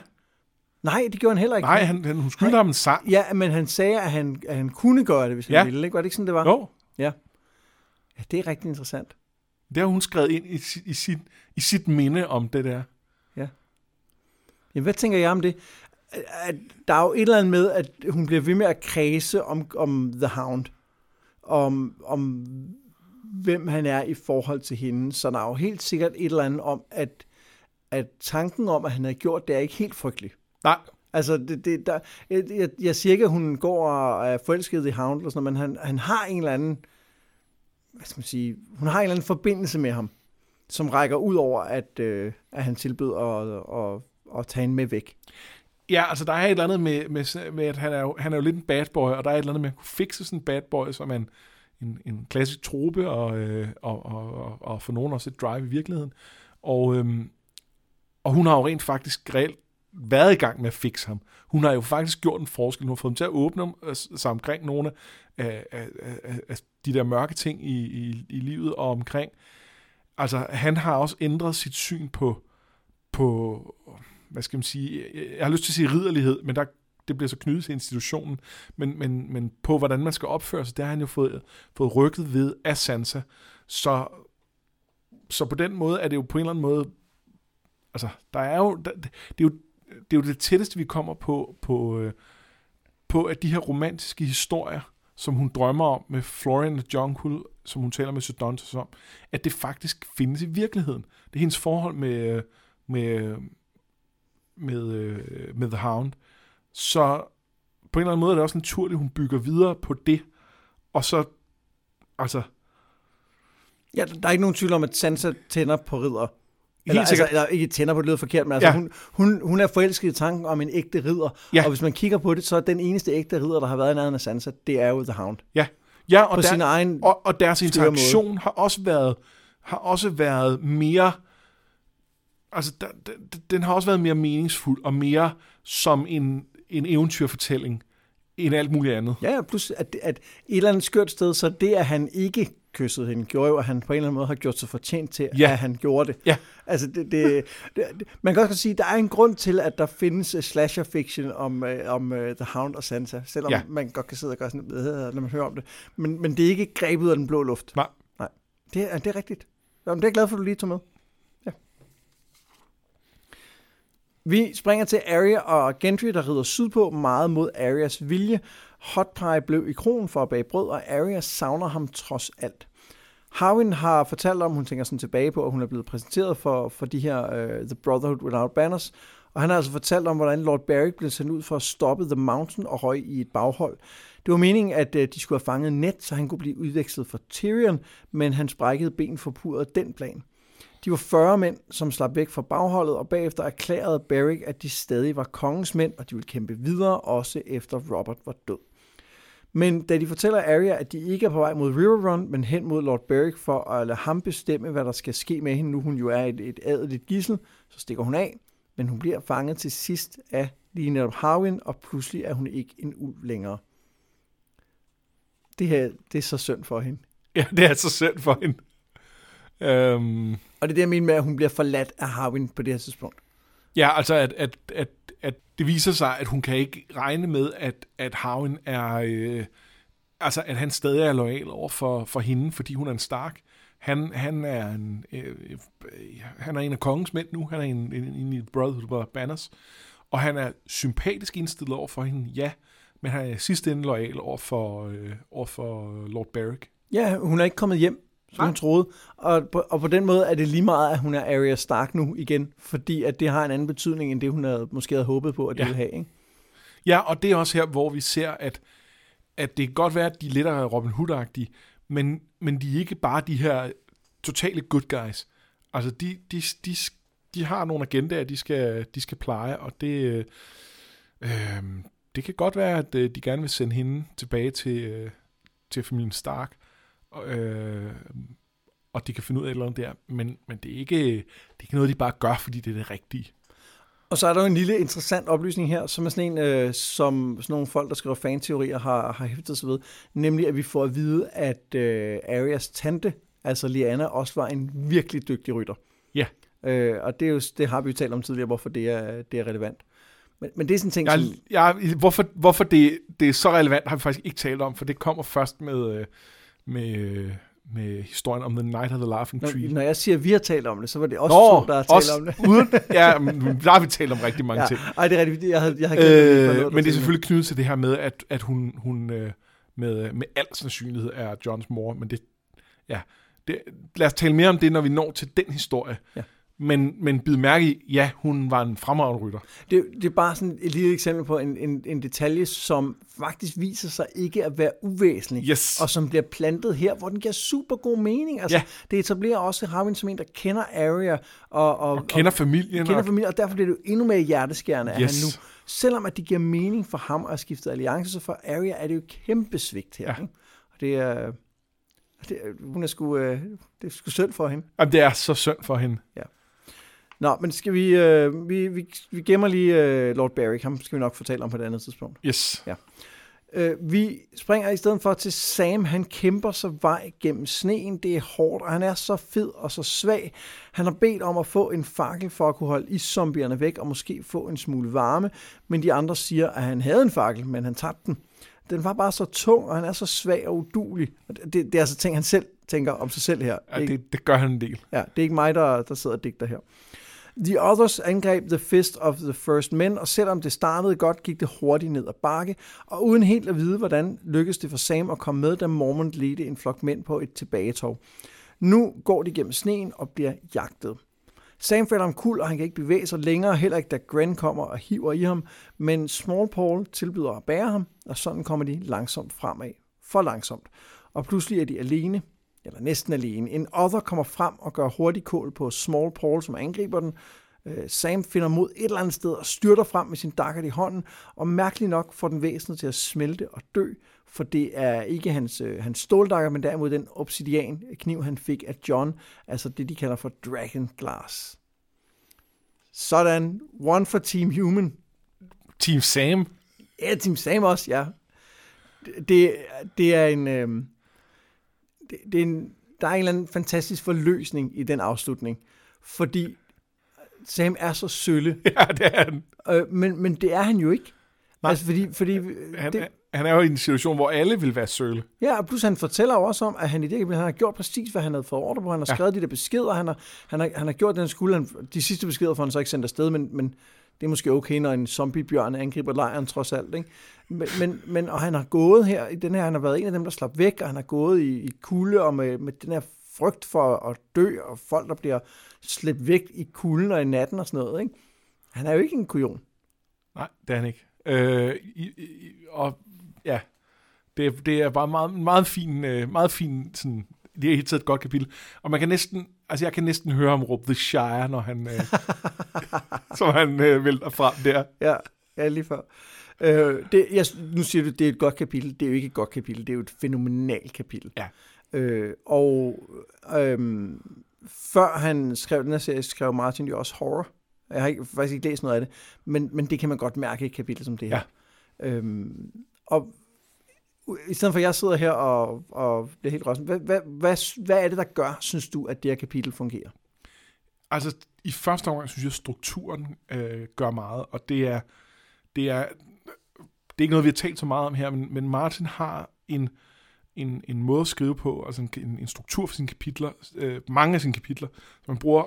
A: Nej, det gjorde han heller ikke.
B: Nej, han, han, hun skyldte ham en sang.
A: Ja, men han sagde, at han, at han kunne gøre det, hvis han
B: Ja.
A: ville. Ikke? Var det ikke sådan, det var?
B: Jo,
A: Ja, det er rigtig interessant.
B: det har hun skrevet ind i, si- i, sit, i sit minde om det der.
A: Jamen, hvad tænker jeg om det? At der er jo et eller andet med, at hun bliver ved med at kredse om, om The Hound. Om, om hvem han er i forhold til hende. Så der er jo helt sikkert et eller andet om, at, at tanken om, at han havde gjort det, er ikke helt frygtelig.
B: Nej,
A: Altså, det, det, der, jeg, jeg, siger ikke, at hun går og er forelsket i Hound, eller sådan noget, men han, han har en eller anden, hvad skal man sige, hun har en eller anden forbindelse med ham, som rækker ud over, at, øh, at han tilbød at, at, at tage hende med væk.
B: Ja, altså der er et eller andet med, med, med at han er, jo, han er jo lidt en bad boy, og der er et eller andet med at kunne fikse sådan en bad boy, som en, en, en klassisk trope, og, øh, og, og, og, og for nogen også et drive i virkeligheden. Og, øhm, og hun har jo rent faktisk reelt været i gang med at fikse ham. Hun har jo faktisk gjort en forskel. Hun har fået ham til at åbne ham, øh, sig omkring nogle af, af, af, af de der mørke ting i, i, i livet og omkring. Altså, han har også ændret sit syn på, på hvad skal man sige, jeg har lyst til at sige ridderlighed, men der, det bliver så knyttet til institutionen, men, men, men på hvordan man skal opføre sig, der har han jo fået, fået rykket ved af Sansa. Så, så på den måde er det jo på en eller anden måde, altså der er jo, der, det, er jo det er jo det tætteste, vi kommer på, på, øh, på at de her romantiske historier, som hun drømmer om med Florian og Jonquil, som hun taler med Sir om, at det faktisk findes i virkeligheden. Det er hendes forhold med, øh, med, øh, med, med The Hound. Så på en eller anden måde er det også naturligt, at hun bygger videre på det. Og så, altså,
A: Ja, der er ikke nogen tvivl om, at Sansa tænder på ridder. Eller,
B: sikkert,
A: altså, eller ikke tænder på det lyder forkert, men altså,
B: Ja.
A: ja. hun, hun, hun er forelsket i tanken om en ægte ridder.
B: Ja.
A: Og hvis man kigger på det, så er den eneste ægte ridder, der har været i nærheden af Sansa, det er jo The Hound.
B: Ja, og,
A: på
B: der,
A: sin egen...
B: og, og deres
A: måde.
B: interaktion har også været har også været mere altså der, der, den har også været mere meningsfuld og mere som en, en eventyrfortælling end alt muligt andet.
A: Ja, ja, plus at, at et eller andet skørt sted, så det, at han ikke kyssede hende, gjorde jo, at han på en eller anden måde har gjort sig fortjent til,
B: Ja.
A: at han gjorde det.
B: Ja.
A: Altså, det, det, det, man kan også sige, at der er en grund til, at der findes uh, slasher fiction om, uh, om uh, The Hound og Sansa, selvom
B: Ja.
A: man godt kan sidde og gøre sådan, øh, når man hører om det. Men, men det er ikke grebet af den blå luft.
B: Nej.
A: Nej. Det er, det er rigtigt. Jamen, det er jeg glad for, at du lige tog med. Ja. Vi springer til Arya og Gendry, der rider sydpå meget mod Arias vilje. Hotpie blev i kronen for at bage brød, og Arya savner ham trods alt. Harwin har fortalt om, hun tænker sådan tilbage på, at hun er blevet præsenteret for, for de her uh, The Brotherhood Without Banners, og han har altså fortalt om, hvordan Lord Beric blev sendt ud for at stoppe The Mountain og røg i et baghold. Det var meningen, at uh, de skulle have fanget Ned, så han kunne blive udvekslet for Tyrion, men han brækkede ben forpurrede den plan. De var 40 mænd, som slap væk fra bagholdet, og bagefter erklærede Beric, at de stadig var kongens mænd, og de ville kæmpe videre, også efter Robert var død. Men da de fortæller Arya, at de ikke er på vej mod River Run, men hen mod Lord Beric for at lade ham bestemme, hvad der skal ske med hende, nu hun jo er et, et adeligt gissel, så stikker hun af, men hun bliver fanget til sidst af lige netop Harwin, og pludselig er hun ikke en ulv længere. Det her, det er så synd for hende. (laughs)
B: Ja, det er så synd for hende. Øhm,
A: Og det er det, jeg mener med, at hun bliver forladt af Harwin på det her tidspunkt.
B: ja, altså at, at, at, at det viser sig, at hun kan ikke regne med, at, at Harwin er... Øh, altså, at han stadig er lojal over for, for hende, fordi hun er en stark. Han, han, er en, øh, øh, han er en af kongens mænd nu. Han er en, en, en i Brotherhood of Banners. Og han er sympatisk indstillet over for hende, ja. Men han er sidst ende lojal over for, øh, over for Lord Barrick.
A: Ja, hun er ikke kommet hjem, som hun troede. Og på, og på den måde er det lige meget, at hun er Arya Stark nu igen, fordi at det har en anden betydning, end det hun havde, måske havde håbet på, at det
B: Ja.
A: ville have. Ikke?
B: Ja, og det er også her, hvor vi ser, at, at det kan godt være, at de er lidt af Robin Hood-agtige, men, men de er ikke bare de her totale good guys. Altså, de, de, de, de har nogle agendaer, de skal, de skal pleje, og det, øh, øh, det kan godt være, at øh, de gerne vil sende hende tilbage til, øh, til familien Stark, øh, og de kan finde ud af et eller andet der, men, men det, er ikke, det er ikke noget, de bare gør, fordi det er det rigtige.
A: Og så er der jo en lille interessant oplysning her, som er sådan en, øh, som sådan nogle folk, der skriver fanteorier, har, har hæftet sig ved. Nemlig, at vi får at vide, at øh, Arias tante, altså Liana, også var en virkelig dygtig rytter.
B: Ja.
A: Øh, og det, er jo, det har vi jo talt om tidligere, hvorfor det er, det er relevant. Men, men det er sådan en ting,
B: Jeg,
A: som...
B: jeg, hvorfor hvorfor det, det er så relevant, har vi faktisk ikke talt om, for det kommer først med, øh, med, øh, med historien om The Night of the Laughing Tree.
A: Når, når jeg siger, at vi har talt om det, så var det også
B: Nå,
A: to, der har talt om det.
B: Uden, (laughs) ja, der har vi talt om rigtig mange
A: Ja,
B: ting.
A: ej, det er rigtigt. Jeg havde, jeg havde glemt, at vi var nået
B: Øh, men det er selvfølgelig knyttet til det her med, at, at hun, hun øh, med, med al sandsynlighed er Johns mor, men det, ja, det, lad os tale mere om det, når vi når til den historie.
A: Ja.
B: Men, men bid mærke i, ja, hun var en fremragende rytter.
A: Det, det er bare sådan et lille eksempel på en, en, en detalje, som faktisk viser sig ikke at være uvæsentlig.
B: Yes.
A: Og som bliver plantet her, hvor den giver super god mening. Altså,
B: Ja.
A: Det etablerer også Harwin som en, der kender Arya og, og,
B: Og kender familien.
A: og, kender
B: og,
A: familien, og derfor bliver det jo endnu mere hjerteskærende, at
B: Yes.
A: han nu, selvom at det giver mening for ham at have skiftet alliance, så for Arya er det jo kæmpe svigt her.
B: Ja.
A: Ikke? Og det er, det hun er sgu, øh, det er sgu synd for hende.
B: Jamen, det er så synd for hende.
A: Nå, men skal vi, øh, vi, vi, vi gemmer lige øh, Lord Beric, ham skal vi nok fortælle om på et andet tidspunkt.
B: Yes.
A: Øh, vi springer i stedet for til Sam. Han kæmper sig vej gennem sneen. Det er hårdt, og han er så fed og så svag. Han har bedt om at få en fakkel for at kunne holde iszombierne væk og måske få en smule varme. Men de andre siger, at han havde en fakkel, men han tabte den. Den var bare så tung, og han er så svag og udulig. Det, det, er altså ting, han selv tænker om sig selv her.
B: Ja, det, det gør han en del.
A: Ja, det er ikke mig, der, der sidder og digter her. The Others angreb The Fist of the First Men, og selvom det startede godt, gik det hurtigt ned ad bakke, og uden helt at vide, hvordan lykkedes det for Sam at komme med, da Mormont ledte en flok mænd på et tilbagetog. Nu går de gennem sneen og bliver jagtet. Sam falder om kul, og han kan ikke bevæge sig længere, heller ikke da Gren kommer og hiver i ham, men Small Paul tilbyder at bære ham, og sådan kommer de langsomt fremad. For langsomt. Og pludselig er de alene, eller næsten alene. En other kommer frem og gør hurtig kål på Small Paul, som angriber den, Øh, Sam finder mod et eller andet sted og styrter frem med sin dakkert i hånden, og mærkeligt nok får den væsenet til at smelte og dø, for det er ikke hans, øh, hans ståldakker, men derimod den obsidian kniv, han fik af John, altså det, de kalder for Dragon Glass. Sådan, one for Team Human.
B: Team Sam.
A: Ja, Team Sam også, ja. Det, det, det er en... Øh, det, det er en, der er en eller anden fantastisk forløsning i den afslutning, fordi Sam er så sølle. (laughs)
B: Ja, det er han.
A: Øh, men, men det er han jo ikke. Nej. Altså, fordi, fordi
B: Han,
A: det,
B: han er jo i en situation, hvor alle vil være søle.
A: Ja, og plus han fortæller jo også om, at han i det han har gjort præcis, hvad han havde fået ordre på. Han har
B: Ja.
A: skrevet de der beskeder, han har, han har, han har gjort den skulle. Han, de sidste beskeder får han så ikke sendt afsted, men, men det er måske okay, når en zombiebjørn angriber lejren trods alt. Ikke? Men, men, men, og han har gået her, i den her, han har været en af dem, der slap væk, og han har gået i, i kulde og med, med den her frygt for at dø, og folk, der bliver slæbt væk i kulden og i natten og sådan noget. Ikke? Han er jo ikke en kujon.
B: Nej, det er han ikke. Øh, i, i, og ja, det, det er bare meget, meget fin, øh, meget fin sådan, det er helt taget et godt kapitel. Og man kan næsten, altså jeg kan næsten høre ham råbe The Shire, når han, øh, (laughs) som han øh, vælter frem der.
A: Ja, ja lige før. Øh, det, jeg, nu siger du, det er et godt kapitel. Det er jo ikke et godt kapitel, det er jo et fænomenalt kapitel.
B: Ja.
A: Øh, og øhm, før han skrev den her serie, skrev Martin jo også horror. Jeg har ikke, faktisk ikke læst noget af det, men, men det kan man godt mærke i et kapitel som det her. Ja. Øhm, og i stedet for at jeg sidder her og, og bliver helt rossen, hvad, hvad, hvad, hvad er det, der gør, synes du, at det her kapitel fungerer?
B: Altså, i første omgang synes jeg, at strukturen øh, gør meget, og det er, det er, det er ikke noget, vi har talt så meget om her, men, men Martin har en, en, en måde at skrive på, altså en, en, en struktur for sine kapitler, øh, mange af sine kapitler, som man bruger,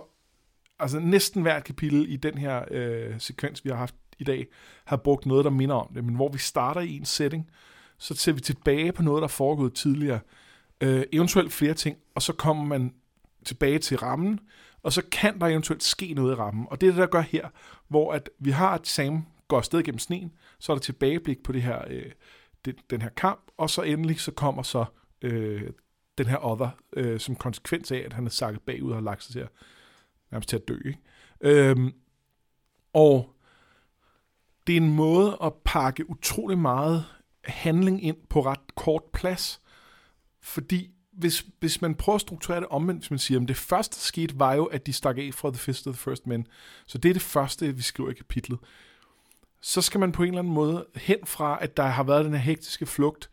B: altså næsten hvert kapitel i den her øh, sekvens, vi har haft i dag, har brugt noget, der minder om det, men hvor vi starter i en setting, så ser vi tilbage på noget, der er foregået tidligere, øh, eventuelt flere ting, og så kommer man tilbage til rammen, og så kan der eventuelt ske noget i rammen. Og det er det, der gør her, hvor at vi har, at Sam går afsted gennem sneen, så er der tilbageblik på det her, øh, det, den her kamp, og så endelig så kommer så øh, den her other, øh, som konsekvens af, at han er sakket bagud og har lagt sig til at, nærmest til at dø. Ikke? Øhm, og det er en måde at pakke utrolig meget handling ind på ret kort plads, fordi hvis, hvis man prøver at strukturere det omvendt, hvis man siger, at det første, skete, var jo, at de stak af fra The Fist of the First Men. Så det er det første, vi skriver i kapitlet. Så skal man på en eller anden måde hen fra, at der har været den her hektiske flugt,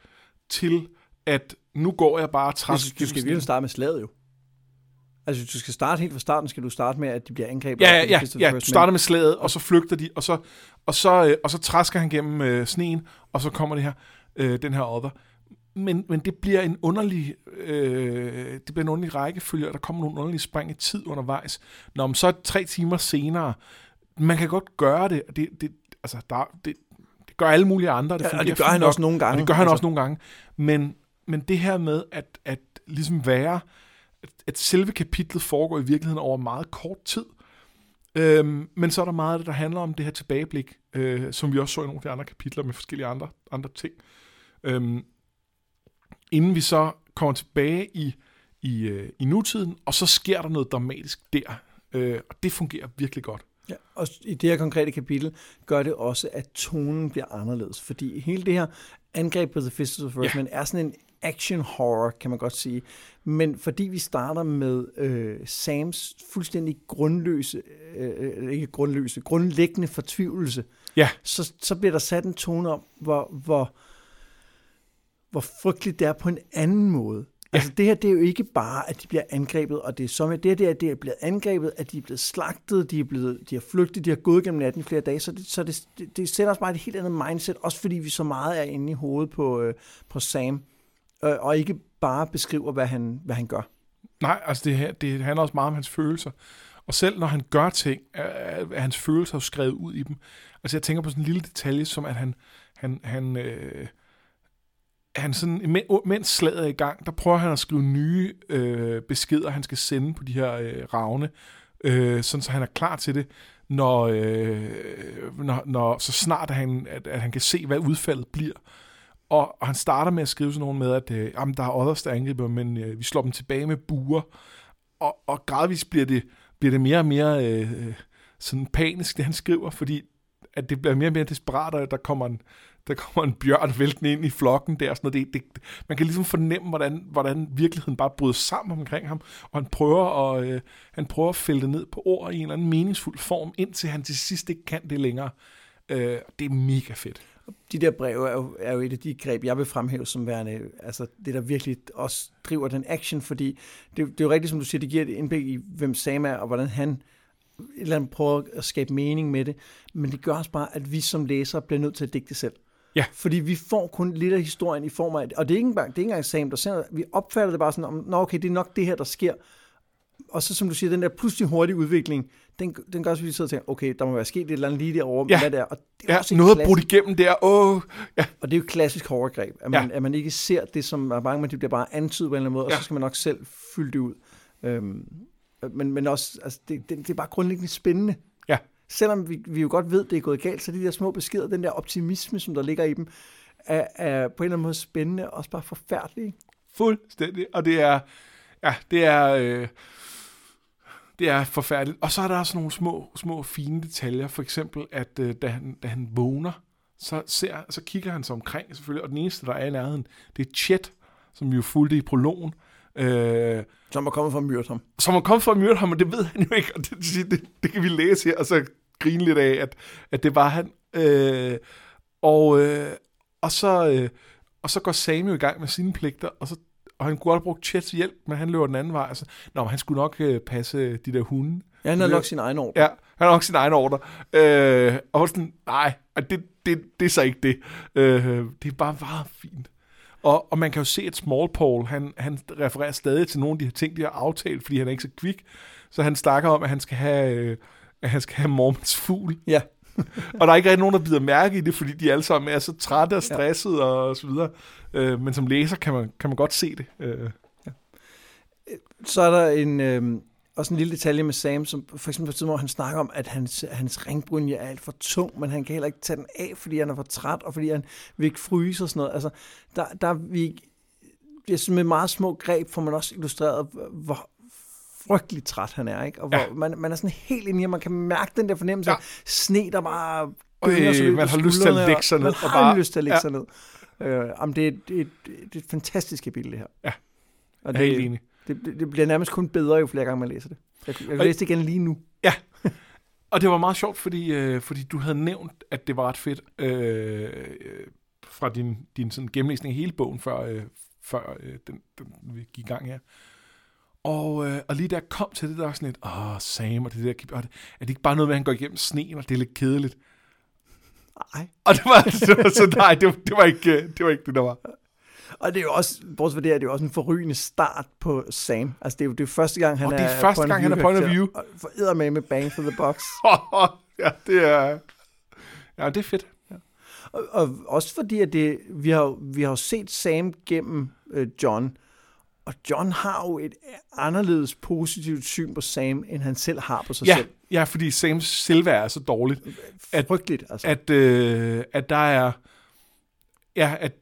B: til at nu går jeg bare træt.
A: Du, du skal virkelig starte med slaget jo. Altså, hvis du skal starte helt fra starten, skal du starte med, at de bliver angrebet.
B: Ja, ja, ja, ja. Du starter
A: Men.
B: med slaget, og så flygter de, og så, og så, øh, og så træsker han gennem øh, sneen, og så kommer det her, øh, den her other. Men, men det bliver en underlig, øh, det bliver en underlig rækkefølge, og der kommer nogle underlige spring i tid undervejs. Når man så er tre timer senere, man kan godt gøre det, og det, det, altså, der, det, det gør alle mulige andre. Det
A: Ja, og det gør han også nogle gange.
B: Og det gør han
A: Altså.
B: også nogle gange. Men, men det her med at, at ligesom være, at, selve kapitlet foregår i virkeligheden over meget kort tid. Øhm, men så er der meget af det, der handler om det her tilbageblik, øh, som vi også så i nogle af de andre kapitler med forskellige andre, andre ting. Øhm, inden vi så kommer tilbage i, i, øh, i nutiden, og så sker der noget dramatisk der. Øh, og det fungerer virkelig godt.
A: Ja, og i det her konkrete kapitel gør det også, at tonen bliver anderledes. Fordi hele det her angreb på The Fist of the First
B: Ja.
A: Man er sådan en action horror, kan man godt sige. Men fordi vi starter med øh, Sams fuldstændig grundløse, øh, øh, ikke grundløse, grundlæggende fortvivlelse,
B: Ja.
A: så, så bliver der sat en tone om, hvor, hvor, hvor frygteligt det er på en anden måde. Ja. Altså det her, det er jo ikke bare, at de bliver angrebet, og det er som, at det her, det er, er blevet angrebet, at de er blevet slagtet, de er, blevet, de har flygtet, de har gået gennem natten i flere dage, så det, så det, det, det sætter os bare et helt andet mindset, også fordi vi så meget er inde i hovedet på, øh, på Sam, øh, og ikke bare beskriver, hvad han, hvad han gør.
B: Nej, altså det, her, det handler også meget om hans følelser. Og selv når han gør ting, er, er hans følelser jo skrevet ud i dem. Altså jeg tænker på sådan en lille detalje, som at han, han, han, øh, han sådan, mens slaget er i gang, der prøver han at skrive nye øh, beskeder, han skal sende på de her øh, ravne, øh, sådan så han er klar til det, når, øh, når, når så snart at han, at, at han kan se, hvad udfaldet bliver. Og, og han starter med at skrive sådan nogen med, at øh, jamen, der er others, der angriber, men øh, vi slår dem tilbage med buer. Og, og gradvist bliver det, bliver det mere og mere øh, øh, sådan panisk, det han skriver, fordi at det bliver mere og mere desperat, og der kommer en, der kommer en bjørn væltende ind i flokken der. Sådan noget. Det, det, man kan ligesom fornemme, hvordan, hvordan virkeligheden bare bryder sammen omkring ham, og han prøver, at, øh, han prøver at fælde det ned på ord i en eller anden meningsfuld form, indtil han til sidst ikke kan det længere. Øh, det er mega fedt.
A: De der breve er jo, er jo et af de greb, jeg vil fremhæve som værende, altså det, der virkelig også driver den action, fordi det, det er jo rigtigt, som du siger, det giver et indblik i, hvem Sam er, og hvordan han et eller andet prøver at skabe mening med det, men det gør også bare, at vi som læsere bliver nødt til at digte selv.
B: Ja.
A: Fordi vi får kun lidt af historien i form af, og det er ikke engang, det er ikke engang Sam, der siger, vi opfatter det bare sådan, om, Nå, okay, det er nok det her, der sker, og så som du siger, den der pludselig hurtige udvikling, den, den gør også, at vi sidder og tænker, okay, der må være sket et eller andet lige derovre,
B: Ja.
A: hvad det er. Og det er
B: Ja,
A: også et
B: noget
A: klassisk-
B: brudt igennem der. Åh, ja.
A: og det er jo et klassisk horrorgreb, at man,
B: Ja.
A: at man ikke ser det, som er bange, men det bliver bare antydet på en eller anden måde, og
B: Ja.
A: så skal man nok selv fylde det ud. Øhm, men, men også, altså, det, det, det er bare grundlæggende spændende.
B: Ja.
A: Selvom vi, vi jo godt ved, det er gået galt, så de der små beskeder, den der optimisme, som der ligger i dem, er, er på en eller anden måde spændende, og også bare forfærdelig.
B: Fuldstændig. Og det er, ja, det er, øh, det er forfærdeligt. Og så er der også nogle små, små fine detaljer. For eksempel, at øh, da, han, da han vågner, så, ser, så kigger han sig omkring selvfølgelig, og den eneste, der er i nærheden, det er Chet, som vi jo fulgte i prologen, øh,
A: Som er kommet fra at myrde ham.
B: som er kommet for at myrde ham, og det ved han jo ikke, og det, det, det kan vi læse her, og så grine lidt af, at, at det var han. Øh, og, øh, og, så, øh, og så går Sam jo i gang med sine pligter, og, så, og han kunne godt brugt Chets hjælp, men han løber den anden vej. Altså, Nå, men han skulle nok øh, passe de der hunde.
A: Ja, han har nok sin egen ord.
B: Ja, han har nok sin egen ordre. Øh, og sådan, nej, det, det, det er så ikke det. Øh, det er bare meget fint. Og, og man kan jo se, at Small Paul, han, han refererer stadig til nogle af de her ting, de har aftalt, fordi han er ikke så kvik. Så han snakker om, at han skal have, øh, at han skal have Mormons fugl.
A: Ja. (laughs)
B: og der er ikke rigtig nogen, der bider mærke i det, fordi de alle sammen er så trætte og stressede og så videre. Øh, men som læser kan man, kan man godt se det. Øh,
A: Så er der en, øh, også en lille detalje med Sam, som for eksempel på tidspunkt, hvor han snakker om, at hans, hans ringbrynje er alt for tung, men han kan heller ikke tage den af, fordi han er for træt, og fordi han vil ikke fryse og sådan noget. Altså, der, der er vi, jeg synes, med meget små greb får man også illustreret, hvor frygtelig træt han er, ikke? Og hvor
B: Ja.
A: man, man er sådan helt inde i, man kan mærke den der fornemmelse
B: Ja.
A: af sne, der bare
B: Øh,
A: sig
B: man har lyst til at lægge sig
A: og
B: ned
A: Man
B: og
A: har
B: bare-
A: lyst til at lægge
B: Ja.
A: sig ned. Øh, jamen, det, er, et- det, et- det er et fantastisk kapitel, det her.
B: Ja.
A: Og
B: jeg er helt
A: det,
B: enig.
A: det, det, det bliver nærmest kun bedre, jo flere gange man læser det. Jeg, jeg kan
B: Og-
A: læse det igen lige nu.
B: Og det var meget sjovt, fordi, øh, fordi du havde nævnt, at det var ret fedt øh, øh, fra din, din sådan gennemlæsning af hele bogen, før, øh, før øh, den, den, vi gik i gang her. Og, øh, og lige da jeg kom til det, der var sådan lidt, åh, Sam, og det der, og det, er det ikke bare noget med, at han går igennem sneen, og det er lidt kedeligt?
A: Nej.
B: Og det var, det var så, nej, det, var- det, var ikke, øh, det var ikke det, der var.
A: Og det er jo også, bortset fra det, er det jo også en forrygende start på Sam. Altså, det er jo det er første gang, han
B: Og
A: er
B: det er første gang, han er point of view.
A: Og For med med Bang for the Box. (laughs)
B: ja, det er... Ja, det er fedt.
A: og, og også fordi, at det, vi, har, vi har set Sam gennem øh, John, og John har jo et anderledes positivt syn på Sam, end han selv har på sig
B: Ja,
A: selv.
B: ja, fordi Sams selvværd er så dårligt. at-
A: Frygteligt, altså.
B: at, øh, at der er... Ja, at,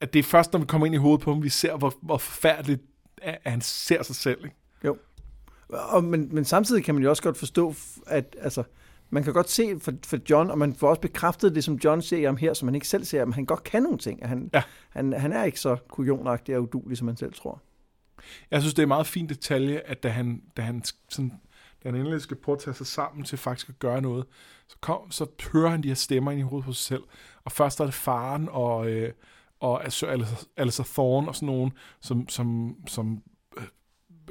B: at det er først, når vi kommer ind i hovedet på ham, vi ser, hvor, hvor forfærdeligt at han ser sig selv. Ikke?
A: Og, men, men samtidig kan man jo også godt forstå, at altså, man kan godt se for, for John, og man får også bekræftet det, som John ser ham her, som han ikke selv ser, at han godt kan nogle ting. Han,
B: Ja.
A: han, han er ikke så kujonagtig og udulig, som han selv tror.
B: Jeg synes, det er en meget fin detalje, at da han, da han, sådan, da han endelig skal prøve at tage sig sammen til faktisk at gøre noget, så, kom, så hører han de her stemmer ind i hovedet på sig selv. Og først er det faren og, øh, og Sir Alistair, Alistair Thorne og sådan nogen, som, som, som øh,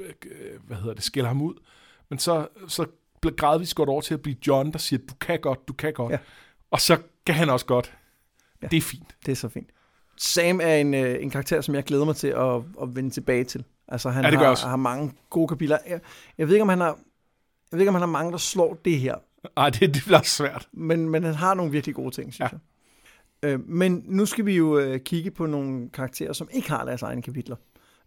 B: øh, hvad hedder det, skælder ham ud. Men så, så bliver gradvist gået over til at blive John, der siger, du kan godt, du kan godt.
A: Ja.
B: Og så kan han også godt.
A: Ja.
B: Det er fint.
A: Det er så fint. Sam er en, øh, en karakter, som jeg glæder mig til at, at vende tilbage til. Altså, han
B: Ja, det
A: har,
B: også.
A: har mange gode kapitler. Jeg, jeg, ved ikke, om han har, jeg ved ikke, om han har mange, der slår det her.
B: Ej, det, det bliver svært.
A: Men, men han har nogle virkelig gode ting, synes
B: Ja.
A: jeg. Øh, men nu skal vi jo øh, kigge på nogle karakterer, som ikke har deres egne kapitler.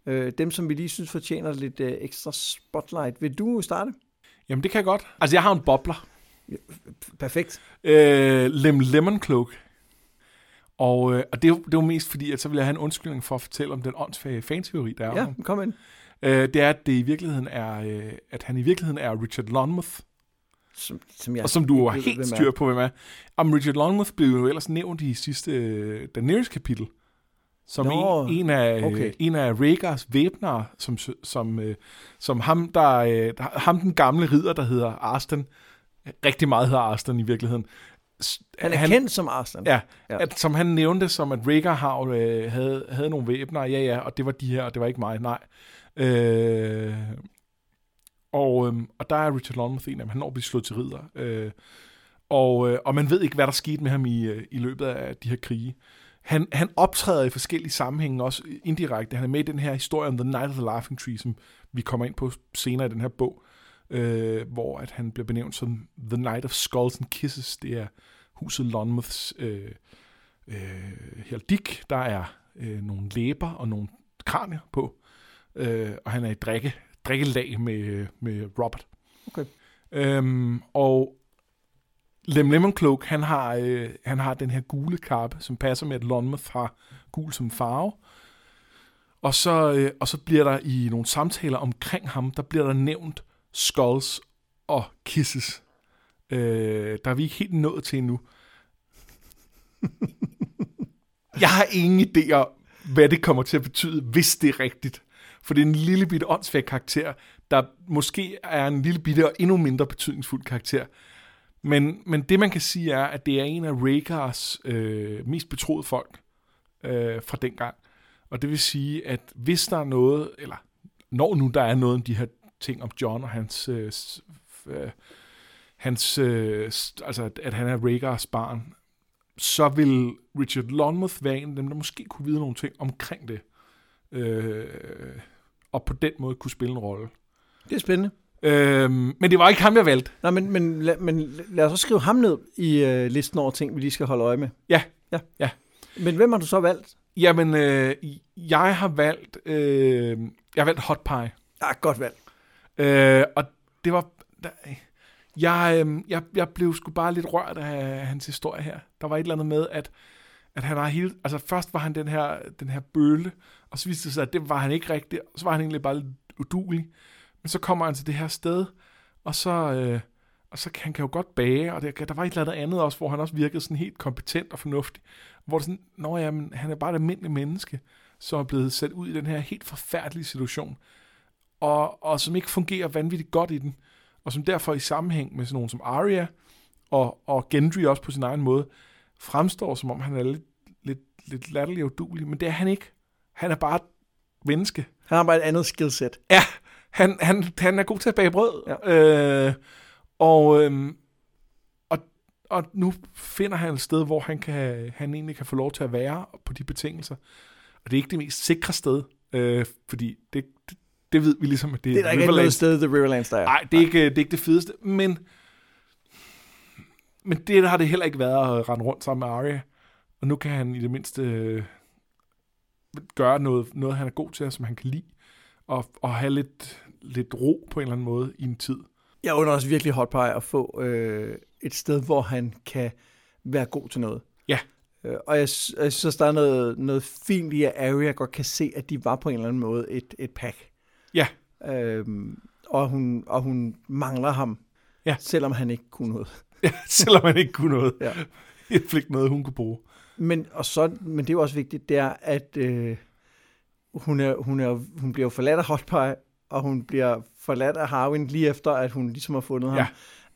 A: Øh, dem, som vi lige synes fortjener lidt øh, ekstra spotlight. Vil du starte?
B: Jamen, det kan jeg godt. Altså, jeg har en bobler.
A: Perfekt.
B: Øh, Lem Lemon Cloak. Og, øh, og det, det jo mest fordi, at så vil jeg have en undskyldning for at fortælle om den åndsfage fanteori, der er
A: Ja, kom ind.
B: Øh, det er, at det i virkeligheden er, øh, at han i virkeligheden er Richard Lonmouth,
A: som, som jeg
B: og som du har helt styr på, hvem er. Om Richard Longmouth blev jo ellers nævnt i sidste øh, Daenerys kapitel, som
A: Nå,
B: en, en, af,
A: okay.
B: okay. en af Rhaegars væbnere, som, som, øh, som ham, der, øh, ham den gamle ridder, der hedder Arsten, rigtig meget hedder Arsten i virkeligheden.
A: Han er han, kendt som Arslan.
B: Ja,
A: Ja.
B: At, som han nævnte, som at Rhaegar har, øh, havde, havde nogle væbner, ja ja, og det var de her, og det var ikke mig, nej. Øh, og, øhm, og der er Richard Longmouth en af dem, han når at blive slået til ridder. Øh, og, øh, og man ved ikke, hvad der skete med ham i, øh, i løbet af de her krige. Han, han optræder i forskellige sammenhænge, også indirekte. Han er med i den her historie om The Night of the Laughing Tree, som vi kommer ind på senere i den her bog, øh, hvor at han bliver benævnt som The Night of Skulls and Kisses. Det er huset Lonmouths øh, øh, heraldik. Der er øh, nogle læber og nogle kranier på, øh, og han er i drikke, drikkelag med, med Robert.
A: Okay.
B: Øhm, og Lem Lemon Cloak, han har, øh, han har den her gule kappe, som passer med, at Lonmouth har gul som farve. Og så, øh, og så bliver der i nogle samtaler omkring ham, der bliver der nævnt skulls og kisses. Øh, der er vi ikke helt nået til endnu. (laughs) Jeg har ingen idé om, hvad det kommer til at betyde, hvis det er rigtigt. For det er en lille bitte åndssvag karakter, der måske er en lille bitte og endnu mindre betydningsfuld karakter. Men, men det man kan sige er, at det er en af Rhaegars øh, mest betroede folk øh, fra dengang. Og det vil sige, at hvis der er noget, eller når nu der er noget om de her ting om John og hans, øh, øh, hans øh, altså at, at han er Rhaegars barn, så vil Richard Lonmouth være en af dem, der måske kunne vide nogle ting omkring det. Øh, og på den måde kunne spille en rolle.
A: Det er spændende.
B: Øhm, men det var ikke ham, jeg valgte.
A: Nå, men, men, la, men lad os så skrive ham ned i øh, listen over ting, vi lige skal holde øje med.
B: Ja,
A: Ja.
B: ja.
A: Men hvem har du så valgt?
B: Jamen, øh, jeg har valgt, øh, jeg har valgt Hot Pie.
A: Ah, godt valg.
B: Øh, og det var, der, jeg, øh, jeg, jeg blev sgu bare lidt rørt af hans historie her. Der var et eller andet med, at, at han har hele, altså først var han den her, den her bølle, og så viste det sig, at det var han ikke rigtigt, og så var han egentlig bare lidt udulig. Men så kommer han til det her sted, og så, øh, og så kan han kan jo godt bage, og der, der var et eller andet andet også, hvor han også virkede sådan helt kompetent og fornuftig. Hvor det sådan, nå ja, men han er bare et almindeligt menneske, som er blevet sat ud i den her helt forfærdelige situation, og, og som ikke fungerer vanvittigt godt i den, og som derfor i sammenhæng med sådan nogen som Arya, og, og Gendry også på sin egen måde, fremstår som om han er lidt, lidt, lidt latterlig og udulig, men det er han ikke. Han er bare et menneske.
A: Han har bare et andet skillset.
B: Ja, han, han, han er god til at bage brød. Ja. Øh, og, øhm, og, og nu finder han et sted, hvor han, kan, han egentlig kan få lov til at være på de betingelser. Og det er ikke det mest sikre sted, øh, fordi det, det, det ved vi ligesom, at det,
A: Det er der ikke rigtig noget sted, The Riverlands, der er.
B: Nej, det er, ikke, det er ikke det fedeste, men, men det har det heller ikke været at rende rundt sammen med Arya. Og nu kan han i det mindste øh, gøre noget, noget, han er god til, som han kan lide, og, og have lidt, lidt ro på en eller anden måde i en tid.
A: Jeg under også virkelig hot pie at få øh, et sted, hvor han kan være god til noget.
B: Ja.
A: Øh, og jeg, jeg synes, der er noget, noget fint i, at Arya godt kan se, at de var på en eller anden måde et, et pack.
B: Ja.
A: Øhm, og, hun, og hun mangler ham,
B: Ja.
A: selvom han ikke kunne noget. (laughs)
B: Ja, selvom han ikke kunne noget.
A: Ja. (laughs)
B: Er ikke noget, hun kunne bruge.
A: Men, og så, men det er jo også vigtigt, det er, at øh, hun, er, hun, er, hun bliver forladt af Hot Pie, og hun bliver forladt af Harwin lige efter, at hun ligesom har fundet ham.
B: Ja.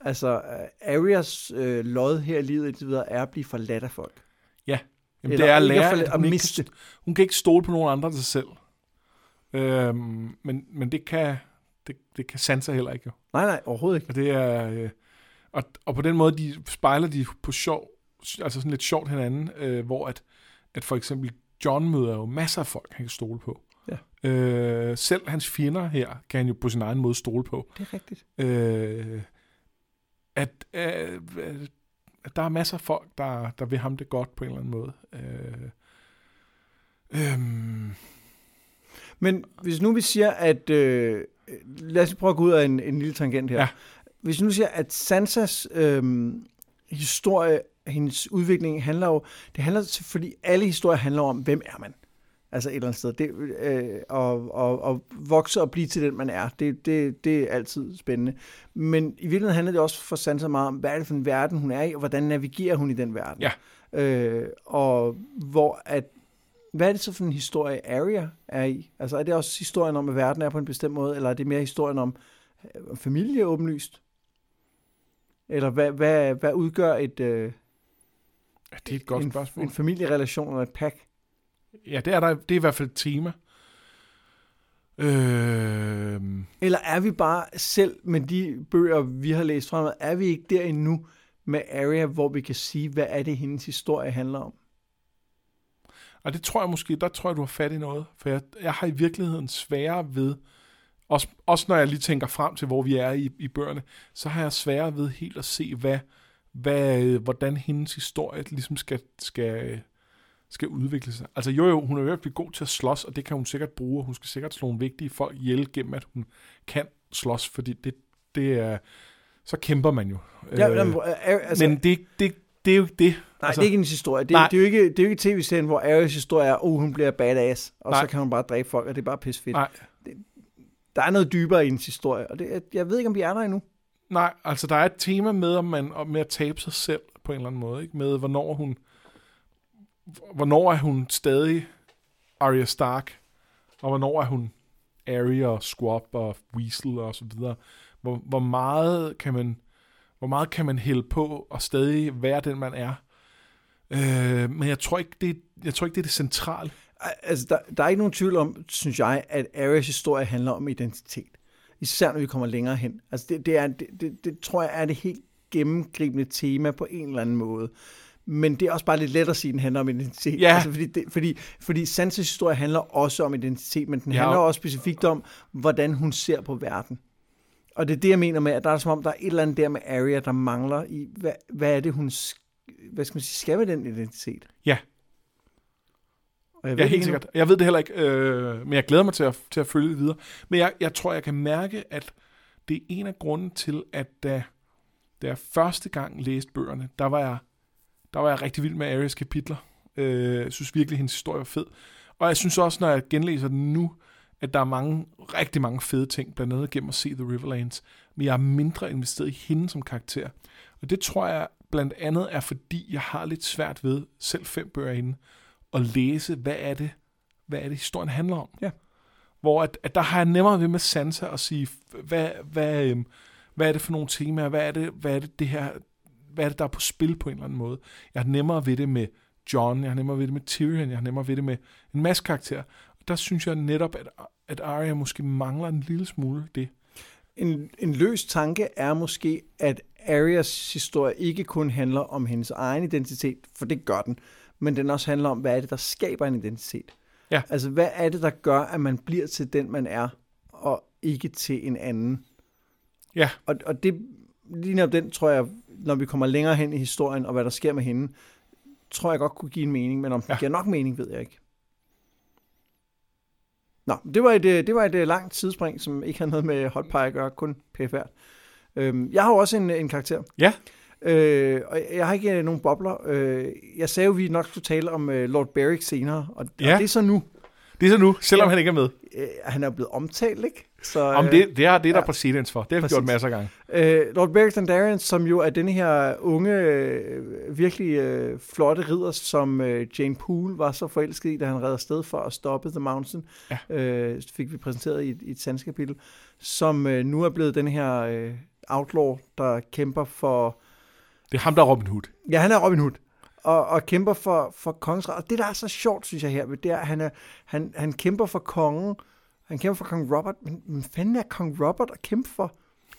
A: Altså, uh, Arias øh, lod her i livet indtil videre er at blive forladt af folk.
B: Jamen,
A: Eller
B: det er at
A: ikke at
B: lære, at
A: at
B: hun, ikke,
A: miste.
B: kan- hun kan ikke stole på nogen andre end sig selv. Øhm, men, men det kan, det, det kan Sansa heller ikke. Jo.
A: Nej, nej, overhovedet ikke.
B: Og det er... Øh, og, og på den måde, de spejler de på sjov, altså sådan lidt sjovt hinanden, øh, hvor at, at for eksempel John møder jo masser af folk, han kan stole på.
A: Ja.
B: Øh, selv hans fjender her, kan han jo på sin egen måde stole på.
A: Det er rigtigt.
B: Øh, at, øh, at der er masser af folk, der, der vil ham det godt på en eller anden måde. Øh, øhm,
A: Men hvis nu vi siger, at... Øh, lad os prøve at gå ud af en, en lille tangent her.
B: Ja.
A: Hvis nu siger, at Sansas øh, historie, hendes udvikling handler jo... Det handler, fordi alle historier handler om, hvem er man? Altså et eller andet sted. Det, øh, og, og, og vokse og blive til den, man er. Det, det, det er altid spændende. Men i virkeligheden handler det også for Sansa meget om, hvad er det for en verden, hun er i, og hvordan navigerer hun i den verden.
B: Ja.
A: Øh, og hvor at, hvad er det så for en historie, Arya er i? Altså er det også historien om, at verden er på en bestemt måde, eller er det mere historien om øh, familie åbenlyst? Eller hvad, hvad, hvad udgør et, øh,
B: det er et godt
A: en,
B: spørgsmål.
A: en familierelation og et pack?
B: Ja, det er, der, det er i hvert fald et tema. Øh,
A: Eller er vi bare selv med de bøger, vi har læst fremad, er vi ikke der endnu med Arya, hvor vi kan sige, hvad er det, hendes historie handler om?
B: og det tror jeg måske, der tror jeg, du har fat i noget. For jeg, jeg har i virkeligheden sværere ved, også, også når jeg lige tænker frem til, hvor vi er i, i bøgerne, så har jeg sværere ved helt at se, hvad, hvad, hvordan hendes historie ligesom skal, skal, skal udvikle sig. Altså jo jo, hun er virkelig god til at slås, og det kan hun sikkert bruge, og hun skal sikkert slå nogle vigtige folk ihjel gennem, at hun kan slås, fordi det, det er, så kæmper man jo.
A: Ja,
B: Øh,
A: jamen, øh, altså,
B: men det, det, det er jo ikke det.
A: nej, altså, det er ikke hendes historie. Det, er-
B: nej.
A: det, er jo ikke, det er jo ikke tv-serien, hvor Aryas historie er, oh, hun bliver badass, og
B: Nej.
A: så kan hun bare dræbe folk, og det er bare pisse fedt.
B: Nej,
A: Der er noget dybere i hendes historie, og det, jeg ved ikke, om vi er der endnu.
B: Nej, altså der er et tema med, om man, om med at tabe sig selv på en eller anden måde. Ikke? Med hvornår hun, hvornår er hun stadig Arya Stark, og hvornår er hun Arya og Squab og Weasel og så videre. Hvor, hvor meget kan man hvor meget kan man hælde på og stadig være den man er. Øh, men jeg tror ikke det, jeg tror ikke det er det centrale.
A: Altså, der, der er ikke nogen tvivl om, synes jeg, at Aryas historie handler om identitet. Især når vi kommer længere hen. Altså, det, det, er, det, det, det tror jeg er det helt gennemgribende tema på en eller anden måde. Men det er også bare lidt let at sige, at den handler om identitet.
B: Ja.
A: Altså, fordi, det, fordi, fordi Sansas historie handler også om identitet, men den
B: Ja.
A: handler også specifikt om, hvordan hun ser på verden. Og det er det, jeg mener med, at der er som om, der er et eller andet der med Arya, der mangler i, hvad, hvad er det, hun hvad skal man sige, skal med den identitet?
B: Ja.
A: Og jeg
B: Ja,
A: ved
B: helt
A: ikke endnu.
B: sikkert. Jeg ved det heller ikke, øh, men jeg glæder mig til at, til at følge det videre. Men jeg, jeg tror, jeg kan mærke, at det er en af grunden til, at da, da jeg første gang læste bøgerne, der var jeg, der var jeg rigtig vild med Aries kapitler. Øh, jeg synes virkelig, at hendes historie var fed. Og jeg synes også, når jeg genlæser den nu, at der er mange, rigtig mange fede ting, blandt andet gennem at se The Riverlands. Men jeg er mindre investeret i hende som karakter. Og det tror jeg blandt andet er, fordi jeg har lidt svært ved, selv fem bøger inde, at læse, hvad er det, hvad er det historien handler om.
A: Ja.
B: Hvor at, at der har jeg nemmere ved med Sansa at sige, hvad, hvad, øhm, hvad er det for nogle temaer, hvad er det, hvad er det, det her, hvad er det, der er på spil på en eller anden måde. Jeg har nemmere ved det med John, jeg har nemmere ved det med Tyrion, jeg har nemmere ved det med en masse karakterer. Og der synes jeg netop, at, at Arya måske mangler en lille smule det.
A: En, en løs tanke er måske, at Arias historie ikke kun handler om hendes egen identitet, for det gør den, men den også handler om, hvad er det, der skaber en identitet.
B: Ja.
A: Altså, hvad er det, der gør, at man bliver til den, man er, og ikke til en anden?
B: Ja.
A: Og, og det, lige netop den, tror jeg, når vi kommer længere hen i historien, og hvad der sker med hende, tror jeg godt kunne give en mening, men om den
B: Ja.
A: giver nok mening, ved jeg ikke. Nå, det var et, øh, det var et øh, langt tidsspring, som ikke har noget med hot pie at gøre, kun pfr. Øhm, jeg har jo også en, en karakter.
B: Ja.
A: Øh, og jeg har ikke øh, nogen bobler. Øh, jeg sagde jo, at vi nok skulle tale om øh, Lord Beric senere, og,
B: Ja.
A: og det er så nu.
B: Det er så nu, selvom
A: Ja.
B: han ikke er med.
A: Øh, han er blevet omtalt, ikke? Så,
B: Om det, det er det, er der
A: ja.
B: præcedens for. Det har vi gjort masser af gange.
A: Øh, Lord Beric Dondarrion, som jo er den her unge, øh, virkelig øh, flotte ridder, som øh, Jane Poole var så forelsket i, da han redder sted for at stoppe The Mountain,
B: Ja.
A: øh, fik vi præsenteret i, et- i et sandskapitel, som øh, nu er blevet den her øh, outlaw, der kæmper for...
B: Det er ham, der er Robin Hood.
A: Ja, han er Robin Hood. Og, og kæmper for, for kongens ret. Og det, der er så sjovt, synes jeg her, det er, at han, er, han, han kæmper for kongen. Han kæmper for kong Robert. Men hvad fanden er kong Robert at kæmpe for?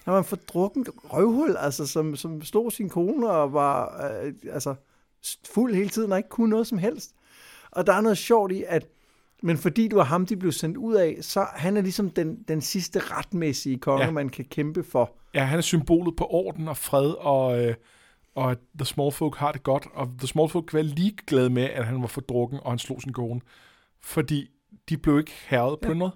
A: Han var en fordrukken røvhul, altså, som, som slog sin kone og var øh, altså, fuld hele tiden og ikke kunne noget som helst. Og der er noget sjovt i, at men fordi du var ham, de blev sendt ud af, så han er ligesom den, den sidste retmæssige konge,
B: ja.
A: man kan kæmpe for.
B: Ja, han er symbolet på orden og fred, og, øh, og at The Small Folk har det godt. Og The Small Folk kan være ligeglade med, at han var for drukken, og han slog sin kone. Fordi de blev ikke herret på
A: Ja.
B: noget.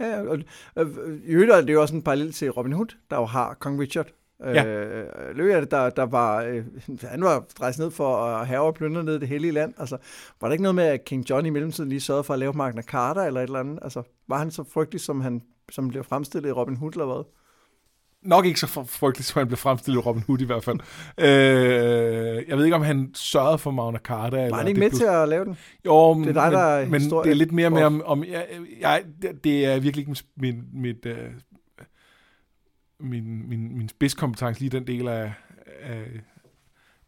A: Ja, og, og, i øvrigt er det jo også en parallel til Robin Hood, der jo har kong Richard
B: Ja.
A: Øh, Løvehjerte, der, der var, øh, han var rejst ned for at have og plyndre ned i det hellige land. Altså, var der ikke noget med, at King John i mellemtiden lige sørgede for at lave Magna Carta eller et eller andet? Altså, var han så frygtelig, som han som blev fremstillet i Robin Hood eller hvad?
B: Nok ikke så frygteligt, som han blev fremstillet Robin Hood i hvert fald. øh, jeg ved ikke, om han sørgede for Magna Carta.
A: Var
B: eller
A: han ikke med
B: blev-
A: til at lave den?
B: Jo, men,
A: Det er dig, der er
B: men, det er lidt mere med, om, om jeg, jeg, det, det er virkelig ikke min, mit, øh, min, min, min spidskompetence, lige den del af, af,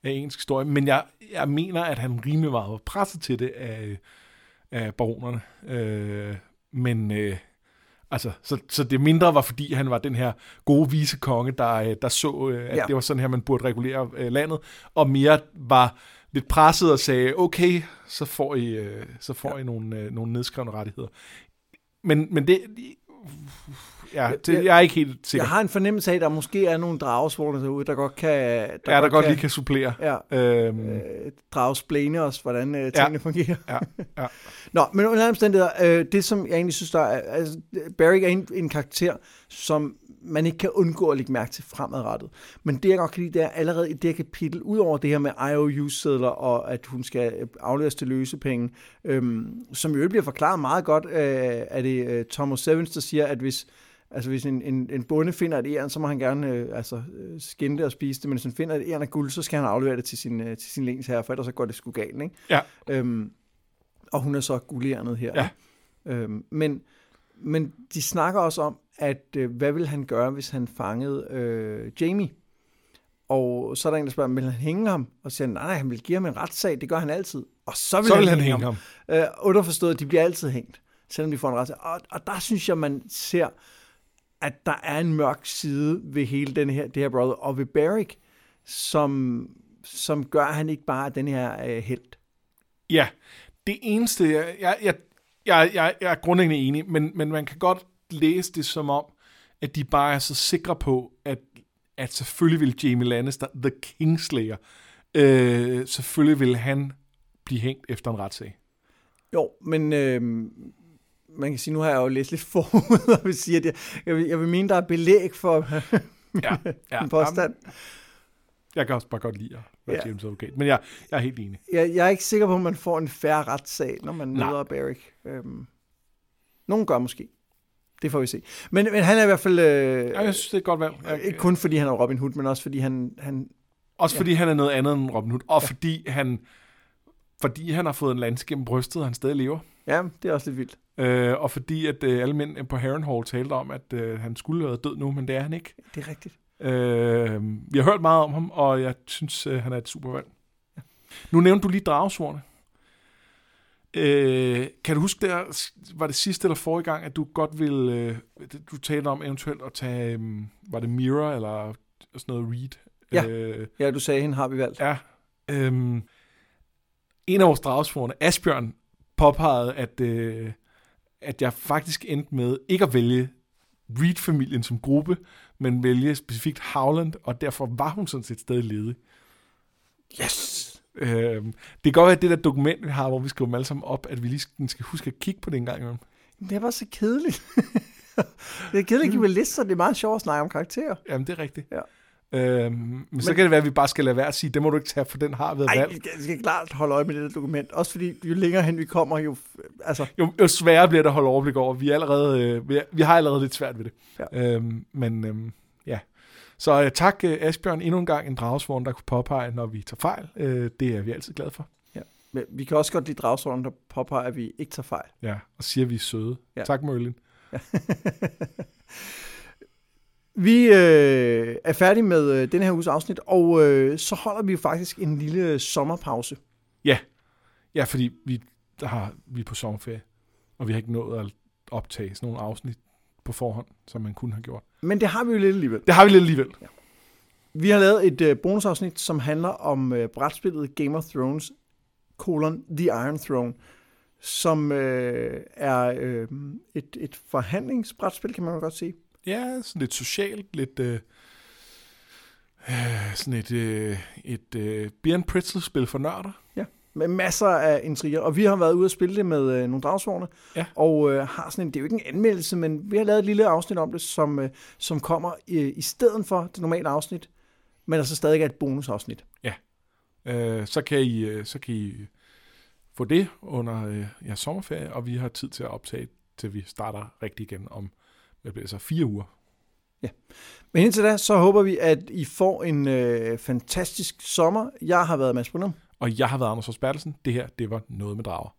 B: af engelsk historie. Men jeg, jeg mener, at han rimelig meget var presset til det af, af baronerne. Øh, men øh, altså, så, så det mindre var, fordi han var den her gode vise konge, der, øh, der så, øh, at
A: Ja.
B: ja. det var sådan her, man burde regulere øh, landet, og mere var lidt presset og sagde, okay, så får I, så får I nogle, nogle nedskrevne rettigheder. Men, men det, ja, det, jeg er ikke helt sikker.
A: Jeg har en fornemmelse af, at der måske er nogle dragesvorne derude, der godt kan... Der
B: ja, der godt lige kan supplere.
A: Ja,
B: Øhm,
A: øh, dragsplane os, hvordan øh, tingene fungerer.
B: ja, ja. (laughs)
A: Nå, men under omstændigheder, øh, det som jeg egentlig synes, der er, altså, Barry er en, en karakter, som man ikke kan undgå at lægge mærke til fremadrettet. Men det jeg godt kan lide, det er allerede i det kapitel, udover det her med IOU-sædler, og at hun skal øh, afleveres til løsepenge, øhm, som jo bliver forklaret meget godt øh, af det øh, Thomas Sevens, der siger, at hvis Altså hvis en, en, en bonde finder et æren, så må han gerne øh, altså, øh, skinne det og spise det, men hvis han finder et æren af guld, så skal han aflevere det til sin, øh, til sin lensherre, for ellers så går det sgu galt, ikke?
B: Ja.
A: Øhm, og hun er så guldærnet her.
B: Ja.
A: Øhm, men, men de snakker også om, at øh, hvad vil han gøre, hvis han fangede øh, Jamie? Og så er der en, der spørger, vil han hænge ham? Og siger han, nej, han vil give ham en retssag, det gør han altid. Og så vil,
B: Så vil han hænge ham.
A: Øh, underforstået, de bliver altid hængt, selvom de får en retssag. Og, og der synes jeg, man ser, at der er en mørk side ved hele den her, det her brother, og ved Barrick, som, som gør, at han ikke bare er den her øh, held.
B: Ja, det eneste, jeg, jeg, jeg, jeg, jeg er grundlæggende enig, men, men man kan godt læse det som om, at de bare er så sikre på, at, at selvfølgelig vil Jamie Lannister, The Kingslayer, øh, selvfølgelig vil han blive hængt efter en retssag.
A: Jo, men øh, man kan sige, nu har jeg jo læst lidt (laughs) forud, og vil sige, at jeg, jeg, vil, jeg vil mene, der er belæg for (laughs)
B: Ja, ja
A: en (laughs) påstand.
B: Jeg kan også bare godt lide at være
A: Ja.
B: James advokat, men jeg, jeg er helt enig.
A: Jeg, jeg er ikke sikker på, at man får en færre retssag, når man møder Barrick. Øhm, nogen gør måske. Det får vi se. Men, men han er i hvert fald... Øh,
B: Ja, jeg synes, det er et godt valg. Jeg,
A: ikke kun fordi han er Robin Hood, men også fordi han... han
B: Også fordi han er noget andet end Robin Hood, og fordi han fordi han har fået en lans gennem brystet, og han stadig lever.
A: ja, det er også lidt vildt.
B: Øh, og fordi at øh, alle mænd på Harrenhal talte om, at øh, han skulle være død nu, men det er han ikke.
A: Det er rigtigt.
B: Øh, vi har hørt meget om ham, og jeg synes, øh, han er et super valg. Nu nævnte du lige dragsvorene. Øh, kan du huske, der var det sidste eller forrige gang, at du godt ville, øh, du talte om eventuelt at tage, øh, var det Mira eller sådan noget Reed?
A: Ja.
B: Øh,
A: Ja, du sagde, hende har vi valgt.
B: Ja. Øhm, en af vores dragsforerne, Asbjørn, påpegede, at, øh, at jeg faktisk endte med ikke at vælge Reed-familien som gruppe, men vælge specifikt Howland, og derfor var hun sådan set stadig ledig.
A: Yes!
B: Øhm, det kan godt være, at det der dokument, vi har, hvor vi skriver dem alle sammen op, at vi lige skal, huske at kigge på det en gang imellem.
A: Det er bare så kedeligt. (laughs) det er kedeligt at give mig lister. Det er meget sjovt at snakke om karakterer.
B: Jamen, det er rigtigt.
A: Ja.
B: Øhm, men, men så kan det være, at vi bare skal lade være at sige, det må du ikke tage, for den har været valgt.
A: skal, vi skal klart holde øje med det der dokument. Også fordi, jo længere hen vi kommer, jo... Altså,
B: jo, jo sværere bliver det at holde overblik over. Vi, er allerede, øh, vi, er, vi har allerede lidt svært ved det.
A: Ja.
B: Øhm, men øhm. Så øh, tak øh, Asbjørn endnu en gang en dragsvorn, der kunne påpege, når vi tager fejl. Øh, det er vi altid glade for.
A: men vi kan også godt lide dragsorden, der påpeger, at vi ikke tager fejl.
B: Ja, og siger, at vi er søde.
A: Ja.
B: Ja. Tak, (laughs) Merlin.
A: Vi øh, er færdige med øh, den her uges afsnit, og øh, så holder vi faktisk en lille sommerpause.
B: Ja, fordi vi, der har, vi er på sommerferie, og vi har ikke nået at optage sådan nogle afsnit på forhånd, som man kunne have gjort.
A: Men det har vi jo lidt alligevel.
B: Det har vi lidt alligevel.
A: Vi har lavet et øh, bonusafsnit, som handler om øh, brætspillet Game of Thrones, colon The Iron Throne, som øh, er øh, et, et forhandlingsbrætspil, kan man godt sige.
B: Ja, sådan lidt socialt, lidt... Øh, øh, sådan et, øh, et øh, and Pretzel-spil for nørder.
A: Med masser af intriger. Og vi har været ude og spille det med øh, nogle dragsvorne,
B: Ja.
A: og øh, har sådan en, det er jo ikke en anmeldelse, men vi har lavet et lille afsnit om det, som, øh, som kommer øh, i stedet for det normale afsnit, men altså stadig er et bonusafsnit.
B: Øh, så, kan I, øh, så kan I få det under øh, jeres sommerferie, og vi har tid til at optage, til vi starter rigtig igen om hvad bliver det så, fire uger.
A: Men indtil da, så håber vi, at I får en øh, fantastisk sommer. Jeg har været Mads Brunum.
B: Og jeg har været Anders Hos Bertelsen. Det her, det var Noget med Drager.